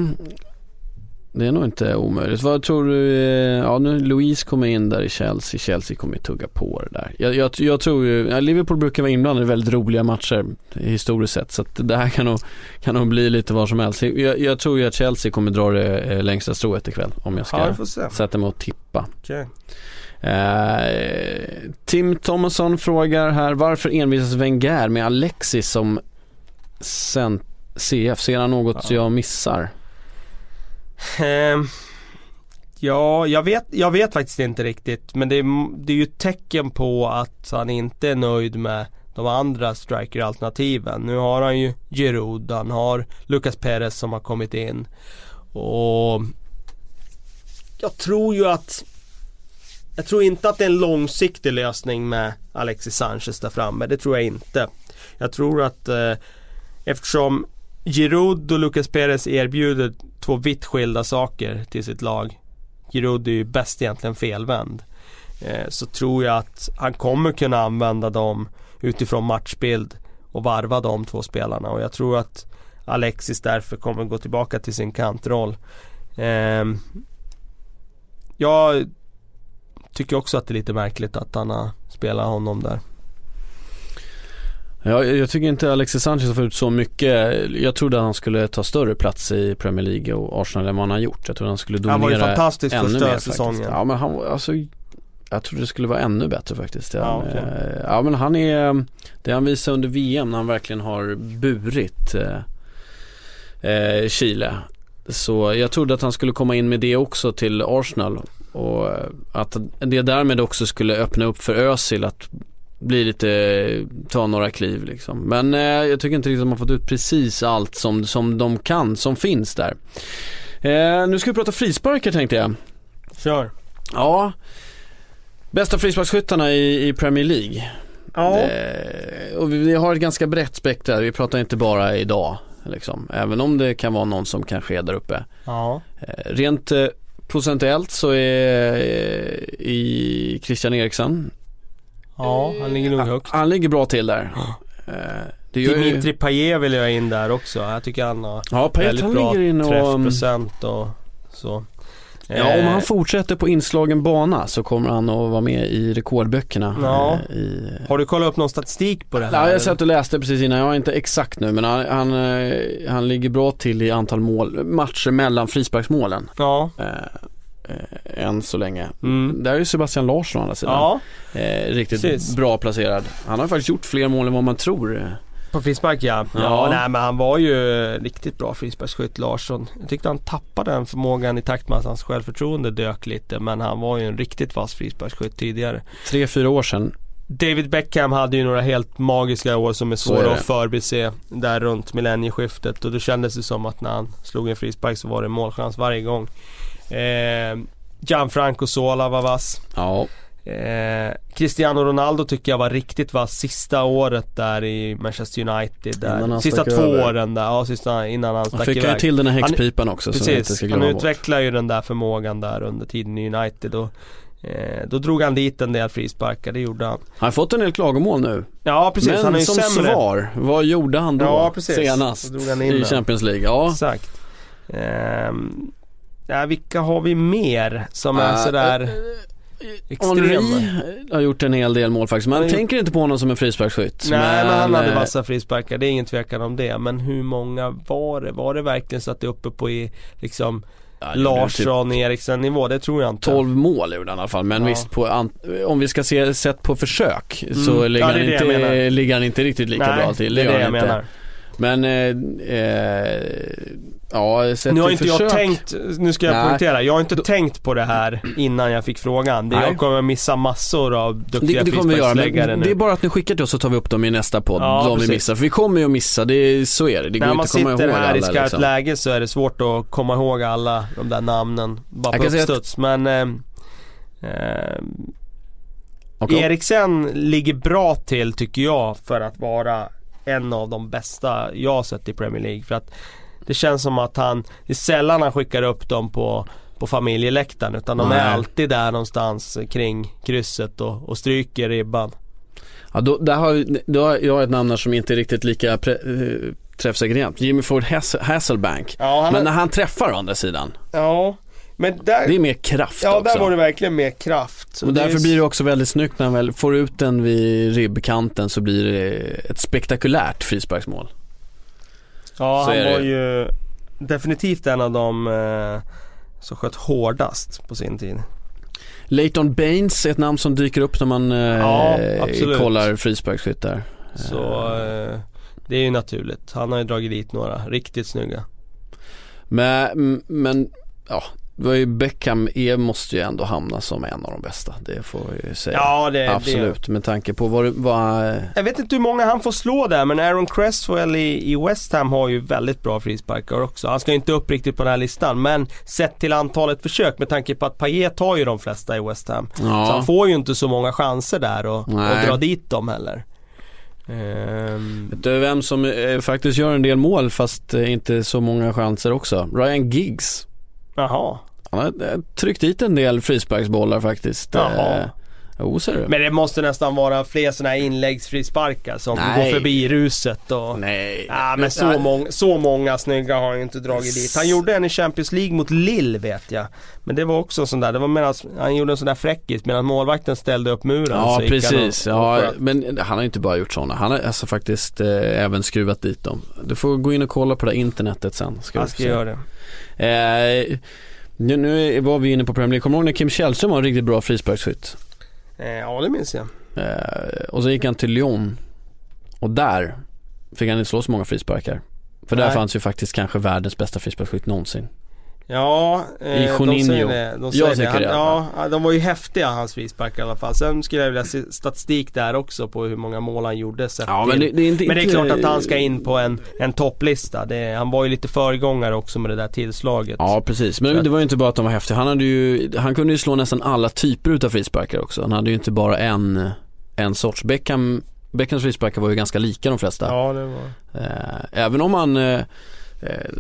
det är nog inte omöjligt. Vad tror du, eh, ja nu Louise kommer in där i Chelsea, Chelsea kommer ju tugga på det där. Jag, jag, jag tror ju, ja, Liverpool brukar vara inblandade i väldigt roliga matcher historiskt sett så att det här kan nog, kan nog bli lite vad som helst. Jag, jag tror ju att Chelsea kommer dra det eh, längsta strået ikväll om jag ska Ja, sätta mig och tippa. Okej. Eh, Tim Thomasson frågar här, varför envisas Wenger med Alexis som cent- CF? Ser han något Ja. jag missar? Ehm, ja, jag vet, jag vet faktiskt inte riktigt. Men det är, det är ju tecken på att han inte är nöjd med de andra striker-alternativen. Nu har han ju Giroud, han har Lucas Perez som har kommit in. Och jag tror ju att jag tror inte att det är en långsiktig lösning med Alexis Sanchez där framme. Det tror jag inte. Jag tror att eh, eftersom Giroud och Lucas Perez erbjuder två vitt skilda saker till sitt lag. Giroud är ju bäst egentligen felvänd. Eh, så tror jag att han kommer kunna använda dem utifrån matchbild och varva de två spelarna och jag tror att Alexis därför kommer gå tillbaka till sin kantroll. Eh, jag tycker också att det är lite märkligt att han har spelat honom där. Ja, jag tycker inte Alexis Sanchez har fått ut så mycket. Jag trodde att han skulle ta större plats i Premier League och Arsenal än vad han har gjort. Jag trodde han skulle dominera Han var ju fantastisk ännu första mer säsongen. faktiskt. Ja men han alltså jag trodde det skulle vara ännu bättre faktiskt. Ja, Han, okej. eh, ja men han är, det han visade under VM när han verkligen har burit eh, eh, Chile. Så jag trodde att han skulle komma in med det också till Arsenal. Och att det därmed också skulle öppna upp för Özil att bli lite, ta några kliv liksom. Men eh, jag tycker inte riktigt att de har fått ut precis allt som, som de kan, som finns där. Eh, nu ska vi prata frisparkar tänkte jag. Kör. Ja, bästa frisparksskyttarna i, i Premier League. Ja. Eh, och vi, vi har ett ganska brett spektra, vi pratar inte bara idag. Liksom. Även om det kan vara någon som kanske är där uppe. Ja. Eh, rent eh, procentuellt så är eh, i Christian Eriksson, Ja, han ligger nog högt. han ligger bra till där. Eh, det gör ju- Dimitri Payet vill jag in där också. Jag tycker han har Ja, Payet väldigt han bra ligger in och... träffprocent och så. Ja, om Eh, han fortsätter på inslagen bana så kommer han att vara med i rekordböckerna. Ja. eh, I... Har du kollat upp någon statistik på det här? Ja, jag satt och läste precis innan, jag har inte exakt nu men han, han, eh, han ligger bra till i antal mål, matcher mellan frisparksmålen. Ja. Eh, än så länge. Mm. Där är ju Sebastian Larsson å andra sidan. Ja, Eh, riktigt Precis. bra placerad. Han har faktiskt gjort fler mål än vad man tror. på frispark ja. ja. Ja. nej men han var ju riktigt bra frisparksskytt Larsson. Jag tyckte han tappade den förmågan i takt med att hans självförtroende dök lite men han var ju en riktigt vass frisparksskytt tidigare. Tre, fyra år sedan. David Beckham hade ju några helt magiska år som är är svåra det. att förbise där runt millennieskiftet och då kändes det som att när han slog en frispark så var det målchans varje gång. Eh, Gianfranco Sola var vass. Ja, Eh, Cristiano Ronaldo tycker jag var riktigt vass sista året där i Manchester United. Där. han Sista två över. åren där, ja sista innan han han stack fick ju iväg. till den här häxpipan också Precis, han utvecklar ju den där förmågan där under tiden i United och eh, då drog han dit en del frisparkar, det gjorde han. Han har fått en del klagomål nu. Ja precis, men han är ju som sämre. svar, vad gjorde han då Ja, precis. senast han i. Champions League? Ja, Exakt. Ehm, ja, vilka har vi mer som är sådär äh, extrema? Henri har gjort en hel del mål faktiskt. Man tänker inte på honom som en frisparksskytt. Nej men han hade eh, vassa frisparkar, det är ingen tvekan om det. Men hur många var det? Var det verkligen så att det är uppe på i liksom ja, det Larsson, Eriksen nivå? Det tror jag Typ inte. 12 mål gjorde han i alla fall, men Ja. visst på, om vi ska se sett på försök så Mm. ligger, Ja, det är han det inte, ligger han inte riktigt lika Nej, bra till. det är gör det jag inte. menar. Men, eh, eh, ja sett Nu har inte försök. jag tänkt, nu ska jag Nej. poängtera, jag har inte tänkt på det här innan jag fick frågan. Det jag kommer missa massor av duktiga Det, det kommer vi göra, men nu. det är bara att ni skickar till oss så tar vi upp dem i nästa podd, Ja, de vi precis. missar. För vi kommer ju att missa, det så är det. Det går När inte man att komma sitter här i skarpt liksom. läge så är det svårt att komma ihåg alla de där namnen bara Jag på säga att- uppstuds. Men eh, eh, Och- Eriksen ligger bra till tycker jag för att vara en av de bästa jag har sett i Premier League. För att det känns som att han, det är sällan han skickar upp dem på, på familjeläktaren utan de Nej. är alltid där någonstans kring krysset och, och stryker ribban. Ja, då, där har, då har jag ett namn som inte är riktigt lika pre, eh, träffsäkert. Jimmy Ford Hass, Hasselbank. Ja, Men är- när han träffar å andra sidan, Ja, men där, det är mer kraft ja, också. där var det verkligen mer kraft. och det är därför s- blir det också väldigt snyggt när han väl får ut den vid ribbkanten så blir det ett spektakulärt frisparksmål. Ja, Så han är det var ju. definitivt en av de eh, som sköt hårdast på sin tid. Leighton Baines är ett namn som dyker upp när man eh, Ja, kollar frisparksskyttar. Så eh, det är ju naturligt. Han har ju dragit dit några riktigt snygga. Men, men ja, var Beckham är, måste ju ändå hamna som en av de bästa. Det får vi ju säga. Ja, det, Absolut, med tanke på vad, det- vad det. Jag vet inte hur många han får slå där men Aaron Cresswell i, i West Ham har ju väldigt bra frisparkar också. Han ska inte upp riktigt på den här listan men sett till antalet försök med tanke på att Payet tar ju de flesta i West Ham. Så ja, han får ju inte så många chanser där och, och dra dit dem heller. Ehm, Vet du vem som eh, faktiskt gör en del mål fast eh, inte så många chanser också? Ryan Giggs. Jaha. Han har eh, tryckt dit en del frisparksbollar faktiskt. Jaha. Jo, ser du. Men det måste nästan vara fler sådana här inläggsfrisparkar som Nej. går förbi ruset och... Nej. Ja men så, många, så många snygga har han ju inte dragit dit. Han gjorde en i Champions League mot Lille vet jag. Men det var också sån där, det var medan han gjorde en sån där fräckis medan målvakten ställde upp muren. Ja så gick han precis, och- och ja, men han har ju inte bara gjort sådana. Han har alltså faktiskt eh, även skruvat dit dem. Du får gå in och kolla på det internetet sen. Ska Jag ska göra det. Eh, nu, nu var vi inne på Premier League. Kommer du ihåg när Kim Källström var en riktigt bra frisparksskytt? Eh, ja det minns jag. Eh, och så gick han till Lyon. Och där fick han inte slå så många frisparkar. För där Nej. fanns ju faktiskt kanske världens bästa frisparksskytt någonsin. Ja, eh, I de säger det. De Jag säger tycker det. Han, ja, de var ju häftiga hans frisparkar i alla fall. Sen skulle jag vilja se statistik där också på hur många mål han gjorde. Ja men det, det är inte... Men det är klart att han ska in på en, en topplista. Det, han var ju lite föregångare också med det där tillslaget. Ja precis, men det var ju inte bara att de var häftiga. Han, hade ju, han kunde ju slå nästan alla typer utav frisparkar också. Han hade ju inte bara en, en sorts. Beckham, Beckhams frisparkar var ju ganska lika de flesta. Ja, det var... Eh, även om han eh, eh,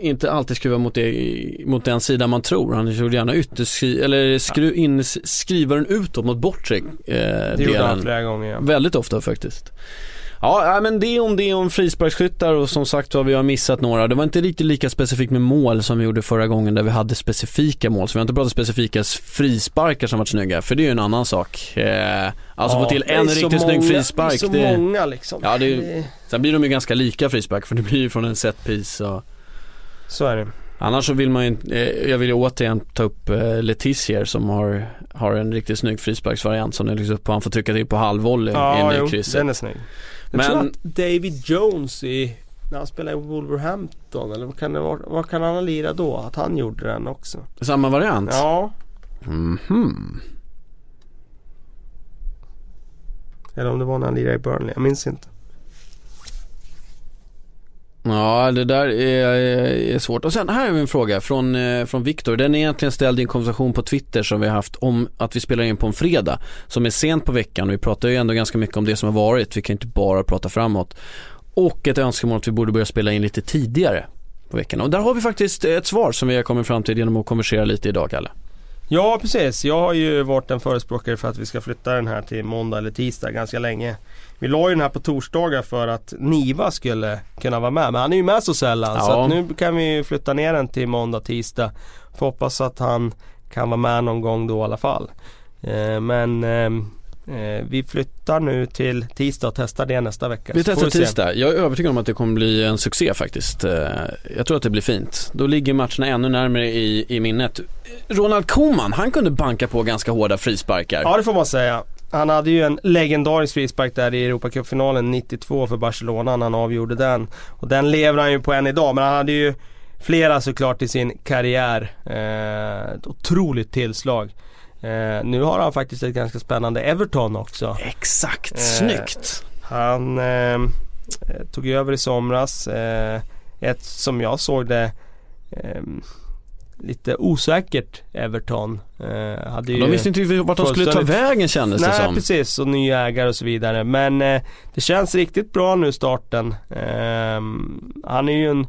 inte alltid skruvar mot, det, mot den sidan man tror. Han gjorde gärna ytterskri, eller skru, in, skrivaren utåt mot bortre eh, Det gjorde han flera gånger ja. Väldigt ofta faktiskt. Ja, men det om det om frisparksskyttar och som sagt vad vi har missat några. Det var inte riktigt lika specifikt med mål som vi gjorde förra gången där vi hade specifika mål. Så vi har inte pratat specifika frisparkar som varit snygga, för det är ju en annan sak. Eh, alltså Ja, få till en riktigt snygg många- frispark. Det är så det- många liksom. Ja, det är- Sen blir de ju ganska lika frispark för det blir ju från en set piece och Så är det. Annars så vill man ju eh, jag vill ju återigen ta upp eh, Letizier som har, har en riktigt snygg frisparksvariant som är liksom upp på, han får trycka till på halvvolley Ja, in i krysset. den är snygg. Jag Men- tror att David Jones i, när han spelade i Wolverhampton, eller vad kan det vara, vad kan han ha lirat då? Att han gjorde den också. Samma variant? Ja, Mhm. eller om det var när han lirade i Burnley, jag minns inte. Ja, det där är, är svårt. Och sen här har vi en fråga från, eh, från Viktor. Den är egentligen ställd i en konversation på Twitter som vi har haft om att vi spelar in på en fredag. Som är sent på veckan vi pratar ju ändå ganska mycket om det som har varit. Vi kan inte bara prata framåt. Och ett önskemål att vi borde börja spela in lite tidigare på veckan. Och där har vi faktiskt ett svar som vi har kommit fram till genom att konversera lite idag, Kalle. Ja precis, jag har ju varit en förespråkare för att vi ska flytta den här till måndag eller tisdag ganska länge. Vi la ju den här på torsdagar för att Niva skulle kunna vara med, men han är ju med så sällan så Ja. att nu kan vi flytta ner den till måndag, tisdag. Får hoppas att han kan vara med någon gång då i alla fall. Eh, men ehm, eh, vi flyttar nu till tisdag och testar det nästa vecka. Vi Så testar se. tisdag. Jag är övertygad om att det kommer bli en succé faktiskt. Eh, Jag tror att det blir fint. Då ligger matcherna ännu närmare i, i minnet. Ronald Koeman, han kunde banka på ganska hårda frisparkar. Ja det får man säga. Han hade ju en legendarisk frispark där i Europacupfinalen 92 för Barcelona när han avgjorde den. Och den lever han ju på än idag men han hade ju flera såklart i sin karriär. Eh, ett otroligt tillslag. Eh, nu har han faktiskt ett ganska spännande Everton också. Exakt, Eh, snyggt. Han eh, tog över i somras. Eh, ett som jag såg det eh, lite osäkert Everton. Eh, hade ju De visste inte vart de skulle ta vägen kändes det Nej som. precis och ny ägare och så vidare. Men eh, det känns riktigt bra nu starten. Ehm, han är ju en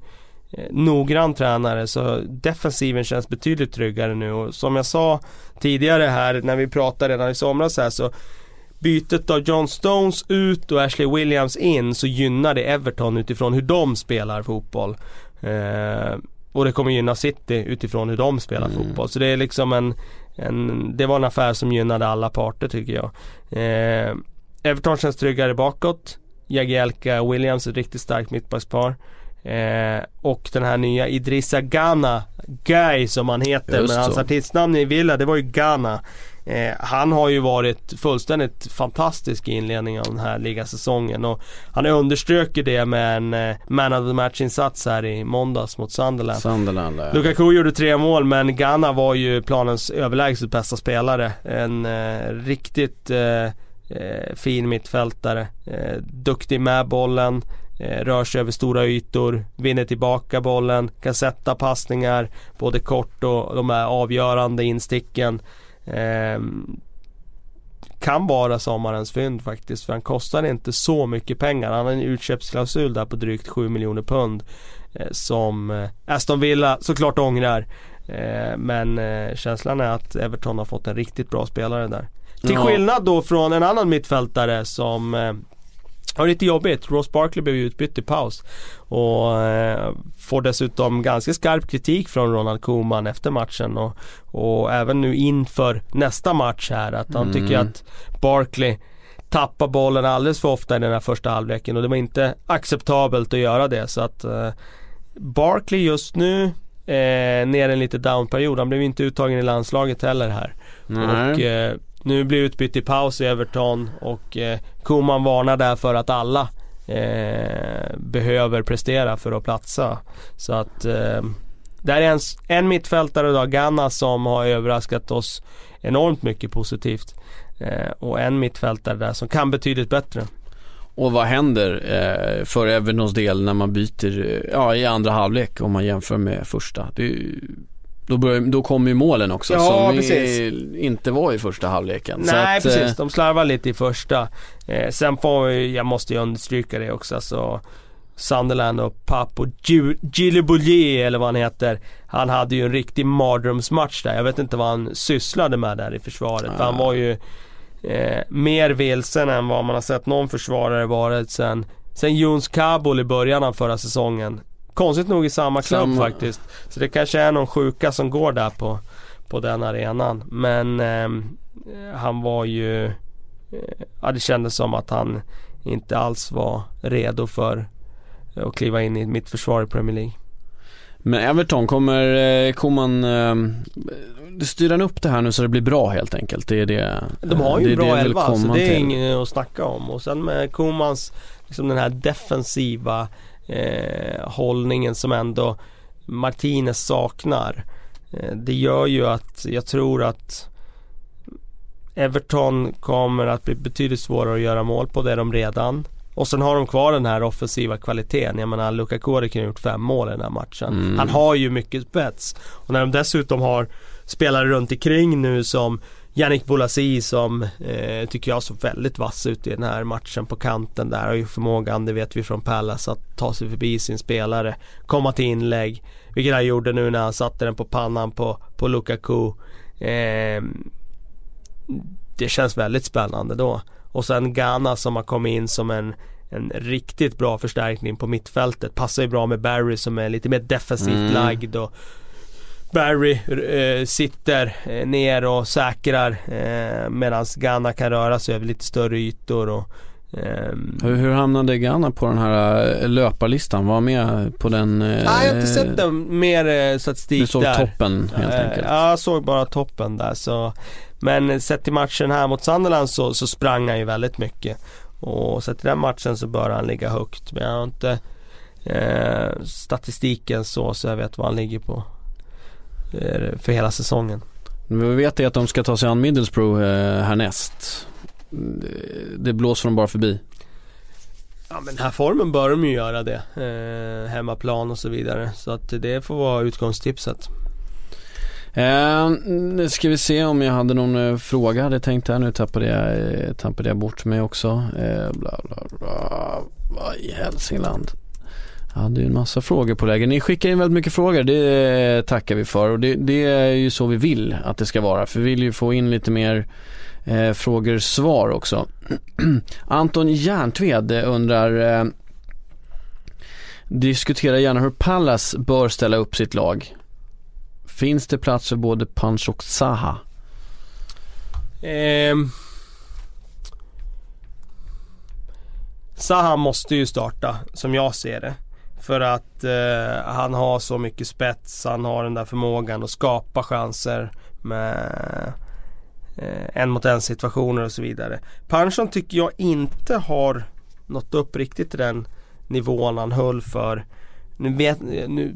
eh, noggrann tränare så defensiven känns betydligt tryggare nu och som jag sa tidigare här när vi pratade redan i somras här så Bytet av John Stones ut och Ashley Williams in så gynnar det Everton utifrån hur de spelar fotboll. Och det kommer gynna City utifrån hur de spelar Mm. fotboll. Så det är liksom en, en, det var en affär som gynnade alla parter tycker jag. Eh, Everton känns tryggare bakåt. Jagielka Williams ett riktigt starkt mittbackspar. Eh, och den här nya Idrissa Gana Guy som han heter Just men hans så. artistnamn i Villa det var ju Gana. Eh, han har ju varit fullständigt fantastisk i inledningen av den här ligasäsongen och han underströk ju det med en eh, man of the match insats här i måndags mot Sunderland. Sunderland där. Lukaku gjorde tre mål men Ghana var ju planens överlägset bästa spelare. En eh, riktigt eh, eh, fin mittfältare. Eh, duktig med bollen, rör sig över stora ytor, vinner tillbaka bollen, kan sätta passningar både kort och de här avgörande insticken. Eh, kan vara sommarens fynd faktiskt för han kostar inte så mycket pengar. Han har en utköpsklausul där på drygt 7 miljoner pund. Eh, som eh, Aston Villa såklart ångrar. Eh, men eh, känslan är att Everton har fått en riktigt bra spelare där. Till skillnad då från en annan mittfältare som eh, har lite jobbigt. Ross Barkley blev utbytt i paus. Och eh, får dessutom ganska skarp kritik från Ronald Koeman efter matchen. Och, och även nu inför nästa match här. Att han Mm. tycker att Barkley tappar bollen alldeles för ofta i den här första halvleken. Och det var inte acceptabelt att göra det. Så att eh, Barkley just nu eh, ner en lite downperiod. Han blev inte uttagen i landslaget heller här. Nej. Och eh, nu blir utbytt i paus i Everton och eh, Koman varnar där för att alla eh, behöver prestera för att platsa. Så att eh, där är en, en mittfältare idag, Ganna, som har överraskat oss enormt mycket positivt. Eh, och en mittfältare där som kan betydligt bättre. Och vad händer eh, för Evertons del när man byter eh, ja, i andra halvlek om man jämför med första? Det, är ju- då, börjar, då kommer ju målen också Ja, som precis. i- inte var i första halvleken. Så Nej att, precis, eh, de slarvar lite i första. Eh, sen får vi, jag måste ju understryka det också alltså Sunderland och Papo Giliboulier eller vad han heter. Han hade ju en riktig mardrömsmatch där. Jag vet inte vad han sysslade med där i försvaret. För han Ah. var ju eh, mer vilsen än vad man har sett någon försvarare varit sen, sen Jons Kabul i början av förra säsongen. Konstigt nog i samma klubb Samma. faktiskt. Så det kanske är någon sjuka som går där på, på den arenan. Men ehm, han var ju, eh, ja det kändes som att han inte alls var redo för att kliva in i mitt försvar i Premier League. Men Everton, kommer eh, Koman eh, styra upp det här nu så det blir bra helt enkelt? Det är det De har ju det en bra elva så komma det är inget att snacka om. Och sen med Komans, liksom den här defensiva eh, hållningen som ändå Martinez saknar. Eh, det gör ju att jag tror att Everton kommer att bli betydligt svårare att göra mål på det är de redan. Och sen har de kvar den här offensiva kvaliteten. Jag menar Lukaku hade kunnat gjort fem mål i den här matchen. Mm. Han har ju mycket spets. Och när de dessutom har spelare runt omkring nu som Yannick Bolasie som eh, tycker jag såg väldigt vass ut i den här matchen på kanten där. Har ju förmågan, det vet vi från Pallas, att ta sig förbi sin spelare. Komma till inlägg. Vilket han gjorde nu när han satte den på pannan på, på Lukaku. Eh, det känns väldigt spännande då. Och sen Ghana som har kommit in som en, en riktigt bra förstärkning på mittfältet. Passar ju bra med Barry som är lite mer defensivt Mm. lagd och Barry eh, sitter eh, ner och säkrar eh, medan Ghana kan röra sig över lite större ytor och ehm, Hur, hur hamnade Ghana på den här eh, löparlistan? Var med på den? Eh, Nej, jag har inte sett den mer eh, statistik Du såg där. toppen helt Eh, enkelt? Ja, jag såg bara toppen där så Men sett till matchen här mot Sunderland så, så sprang han ju väldigt mycket Och sett till den matchen så bör han ligga högt men jag har inte eh, Statistiken så, så jag vet vad han ligger på eh, För hela säsongen Men Vi vet är att de ska ta sig an Middlesbrough eh, härnäst. Det- Det blåser de bara förbi. Ja men den här formen bör de ju göra det eh, Hemmaplan och så vidare Så att det får vara utgångstipset Eh, nu ska vi se om jag hade någon eh, fråga hade tänkt här. Nu tappade jag, eh, tappade jag bort mig också. Eh, bla, bla, bla. Vad i Hälsingland? Jag hade ju en massa frågor på läger. Ni skickar in väldigt mycket frågor. Det tackar vi för. Och det, det är ju så vi vill att det ska vara. För vi vill ju få in lite mer eh, frågor svar också. Anton Järntved undrar eh, Diskutera gärna hur Pallas bör ställa upp sitt lag. Finns det plats för både Punch och Zaha? Eh, Zaha måste ju starta, som jag ser det. För att eh, han har så mycket spets, han har den där förmågan att skapa chanser med eh, en mot en situationer och så vidare. Panchon tycker jag inte har nått upp riktigt till den nivån han höll för. Nu vet, nu,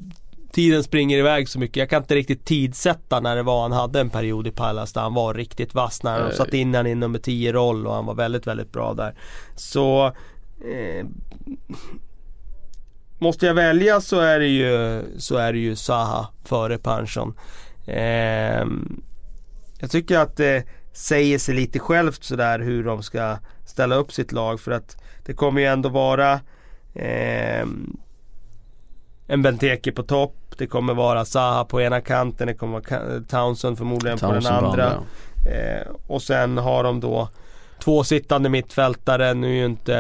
tiden springer iväg så mycket. Jag kan inte riktigt tidsätta när det var han hade en period i Pallas där han var riktigt vass. När Eh. satt in han i nummer 10 roll och han var väldigt, väldigt bra där. Så eh, Måste jag välja så är det ju, så är det ju Zaha före Panchon. Eh, jag tycker att det säger sig lite självt sådär hur de ska ställa upp sitt lag för att det kommer ju ändå vara ehm, en Benteke på topp. Det kommer vara Zaha på ena kanten. Det kommer vara Townsend förmodligen på den Townsend på andra. Eh, och sen har de då två sittande mittfältare. Nu är ju inte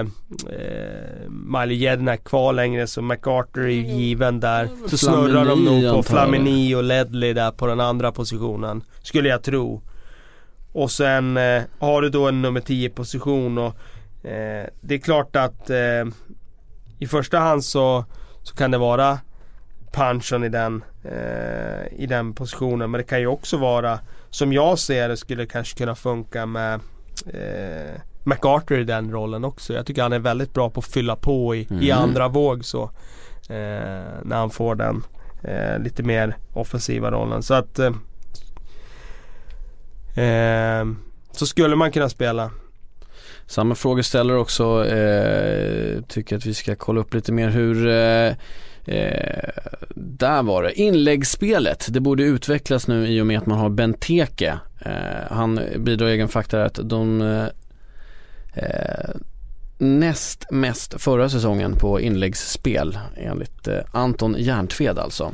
eh, Miley Jednak kvar längre så McArthur är ju given där. Så snurrar de nog på. Flamini och Ledley där på den andra positionen. Skulle jag tro. Och sen eh, har du då en nummer 10 position och eh, det är klart att eh, i första hand så, så kan det vara Panchon i den, eh, i den positionen. Men det kan ju också vara, som jag ser det, skulle kanske kunna funka med eh, MacArthur i den rollen också. Jag tycker han är väldigt bra på att fylla på i, i Mhm. andra våg så. Eh, när han får den eh, lite mer offensiva rollen. Så att eh, eh, Så skulle man kunna spela. Samma frågeställare också, eh, tycker att vi ska kolla upp lite mer hur eh, där var det. Inläggsspelet, det borde utvecklas nu i och med att man har Benteke. Eh, han bidrar egen fakta att de eh, eh, näst mest förra säsongen på inläggsspel enligt eh, Anton Järntved alltså.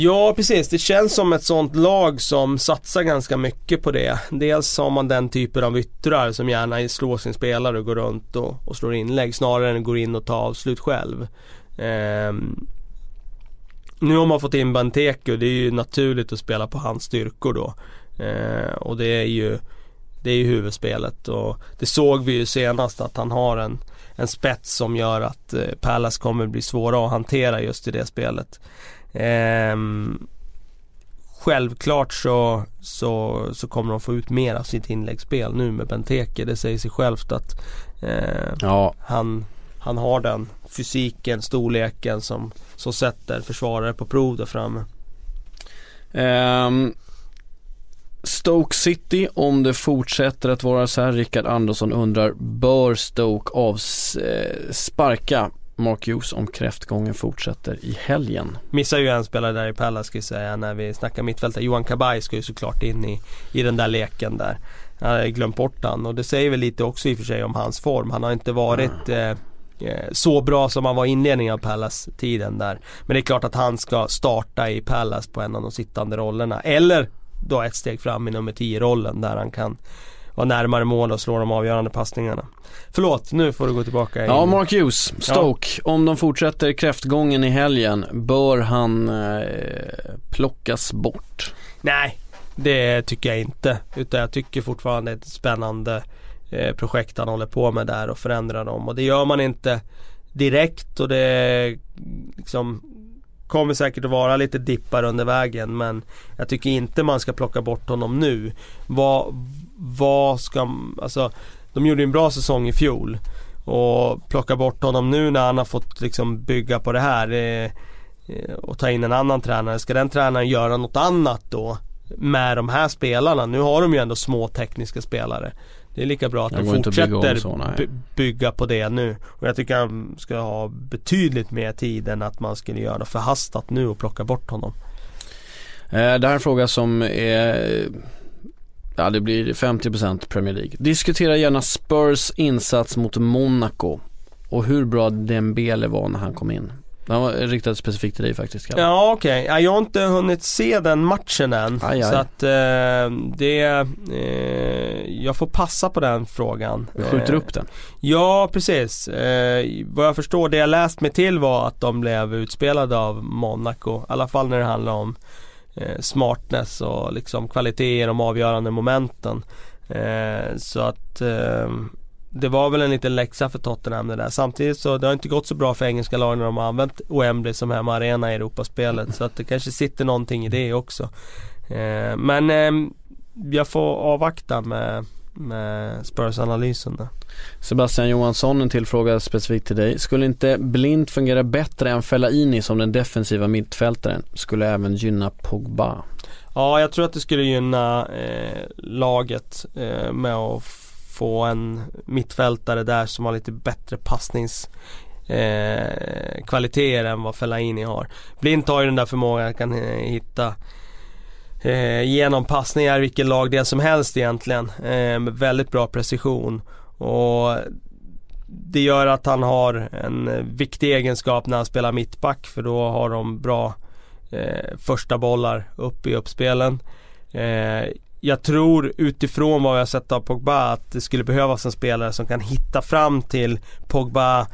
Ja precis, det känns som ett sånt lag som satsar ganska mycket på det. Dels har man den typen av yttrar som gärna slår sin spelare och går runt och, och slår inlägg snarare än går in och tar avslut själv. Ehm, nu har man fått in Benteke och det är ju naturligt att spela på hans styrkor då. Ehm, och det är ju det är ju huvudspelet och det såg vi ju senast att han har en, en spets som gör att eh, Pallas kommer bli svåra att hantera just i det spelet. Ehm, självklart så, så, så kommer de få ut mer av sitt inläggsspel nu med Benteke. Det säger sig självt att eh, Ja, han, han har den fysiken, storleken som, som sätter försvarare på prov där framme. Ehm, Stoke City, om det fortsätter att vara så här, Rickard Andersson undrar, bör Stoke avsparka Mark Hughes om kräftgången fortsätter i helgen? Missar ju en spelare där i Palace ska jag säga när vi snackar mittfältare. Johan Kabay ska ju såklart in i, i den där leken där. Jag hade glömt bort han och det säger väl lite också i och för sig om hans form. Han har inte varit eh, eh, så bra som han var i inledningen av Palace-tiden där. Men det är klart att han ska starta i Palace på en av de sittande rollerna. Eller då ett steg fram i nummer 10-rollen där han kan vara närmare mål och slå de avgörande passningarna. Förlåt, nu får du gå tillbaka in. Ja, Mark Hughes, Stoke, om de fortsätter kräftgången i helgen, bör han eh, plockas bort? Nej, det tycker jag inte. Utan jag tycker fortfarande det är ett spännande eh, Eh, projekt han håller på med där och förändrar dem. Och det gör man inte direkt och det liksom kommer säkert att vara lite dippar under vägen men jag tycker inte man ska plocka bort honom nu. Vad, vad ska, alltså de gjorde en bra säsong i fjol och plocka bort honom nu när han har fått liksom bygga på det här eh, eh, och ta in en annan tränare. Ska den tränaren göra något annat då? Med de här spelarna. Nu har de ju ändå små tekniska spelare. Det är lika bra att de att bygga fortsätter så, by- bygga på det nu. Och jag tycker han ska ha betydligt mer tid än att man skulle göra något förhastat nu och plocka bort honom. Eh, det här är en fråga som är, ja det blir 50% Premier League. Diskutera gärna Spurs insats mot Monaco och hur bra Dembele var när han kom in. Den var riktad specifikt till dig faktiskt Kalle. Ja okej, ja, jag har inte hunnit se den matchen än. Aj, aj. Så att eh, det, eh, jag får passa på den frågan. Vi skjuter Eh, upp den. Ja precis. Eh, vad jag förstår, det jag läst mig till var att de blev utspelade av Monaco. I alla fall när det handlar om eh, smartness och liksom kvalitet i de avgörande momenten. Eh, så att det var väl en liten läxa för Tottenham det där. Samtidigt så det har inte gått så bra för engelska lag när de har använt Wembley som hemmaarena i Europaspelet. Så att det kanske sitter någonting i det också. Eh, men eh, jag får avvakta med, med Spurs-analysen där. Sebastian Johansson, en till fråga specifikt till dig. Skulle inte Blind fungera bättre än Fellaini som den defensiva mittfältaren? Skulle även gynna Pogba. Ja, jag tror att det skulle gynna eh, laget eh, med att få en mittfältare där som har lite bättre passnings eh, kvaliteter än vad Fellaini har. Blint har ju den där förmågan att kan eh, hitta eh, genom passningar vilket lag det är som helst egentligen. Eh, med väldigt bra precision. Och det gör att han har en eh, viktig egenskap när han spelar mittback för då har de bra eh, första bollar upp i uppspelen. Eh, jag tror utifrån vad jag har sett av Pogba att det skulle behövas en spelare som kan hitta fram till Pogba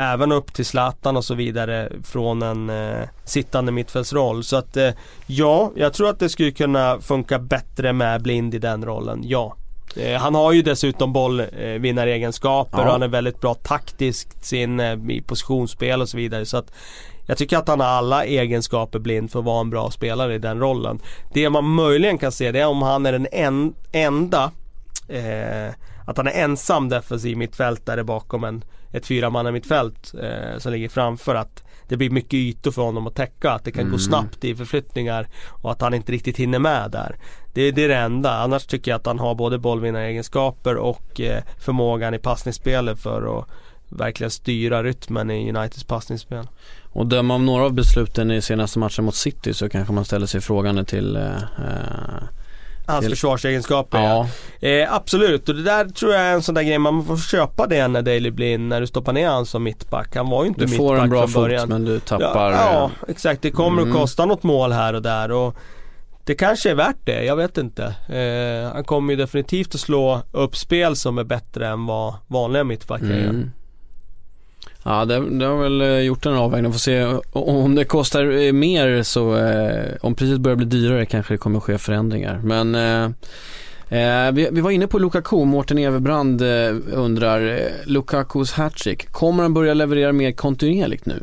Även upp till Zlatan och så vidare från en eh, sittande mittfältsroll. Så att eh, ja, jag tror att det skulle kunna funka bättre med Blind i den rollen, ja. Eh, han har ju dessutom bollvinnaregenskaper Ja. och han är väldigt bra taktiskt sin, eh, i positionsspel och så vidare. Så att jag tycker att han har alla egenskaper blind för att vara en bra spelare i den rollen. Det man möjligen kan se det är om han är den en, enda eh, Att han är ensam defensiv mittfältare bakom en, ett fyramanna mittfält eh, som ligger framför. Att det blir mycket ytor för honom att täcka. Att det kan gå Mm. snabbt i förflyttningar och att han inte riktigt hinner med där. Det, det är det enda. Annars tycker jag att han har både bollvinnaregenskaper och eh, förmågan i passningsspelet för att verkligen styra rytmen i Uniteds passningsspel. Och döma av några av besluten i senaste matchen mot City så kanske man ställer sig frågande till eh, eh, hans Till- försvarsegenskaper ja. Ja, Eh, absolut, och det där tror jag är en sån där grej, man får köpa det när Daley Blind, när du stoppar ner han som mittback. Han var ju inte du mittback får en bra från fot början. men du tappar Ja, ja eh, exakt. Det kommer Mm. att kosta något mål här och där och det kanske är värt det, jag vet inte. Eh, han kommer ju definitivt att slå upp spel som är bättre än vad vanliga mittbackar gör. Mm. Ja, det, det har väl eh, gjort en avvägning. Får se om det kostar eh, mer så, eh, om priset börjar bli dyrare kanske det kommer ske förändringar. Men eh, eh, vi, vi var inne på Lukaku, Mårten Everbrand eh, undrar, eh, Lukakus hattrick, kommer han börja leverera mer kontinuerligt nu?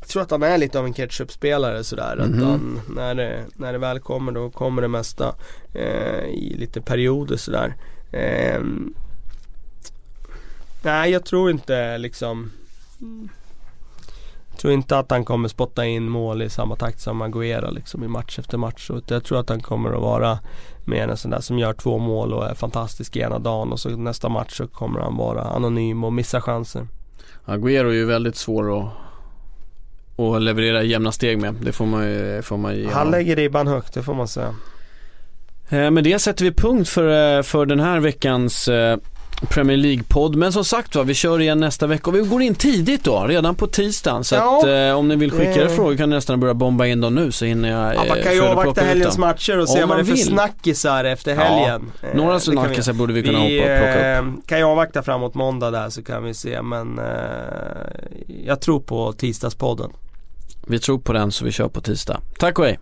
Jag tror att han är lite av en ketchup-spelare sådär. Mhm. Att han, när, det, när det väl kommer då kommer det mesta i lite perioder sådär. Eh, nej jag tror inte liksom jag tror inte att han kommer spotta in mål i samma takt som Aguero liksom i match efter match. Så jag tror att han kommer att vara mer en sån där som gör två mål och är fantastisk ena dagen och så nästa match så kommer han vara anonym och missa chanser. Agüero är ju väldigt svår att, att leverera jämna steg med. Det får man ju, får man ju Han lägger ribban högt, det får man säga. Eh, Med det sätter vi punkt för, eh, för den här veckans eh, Premier League-podd. Men som sagt va, vi kör igen nästa vecka och vi går in tidigt då, redan på tisdagen. Så Ja. att eh, om ni vill skicka er Eh. frågor kan ni nästan börja bomba in dem nu så hinner jag Ja, man kan ju avvakta helgens matcher och se vad det är för vill. snackisar efter helgen. Eh, Några det kan vi- snackisar borde vi kunna vi, hoppa plocka upp. eh, kan ju avvakta framåt måndag där så kan vi se men eh, jag tror på tisdagspodden. Vi tror på den så vi kör på tisdag. Tack och hej!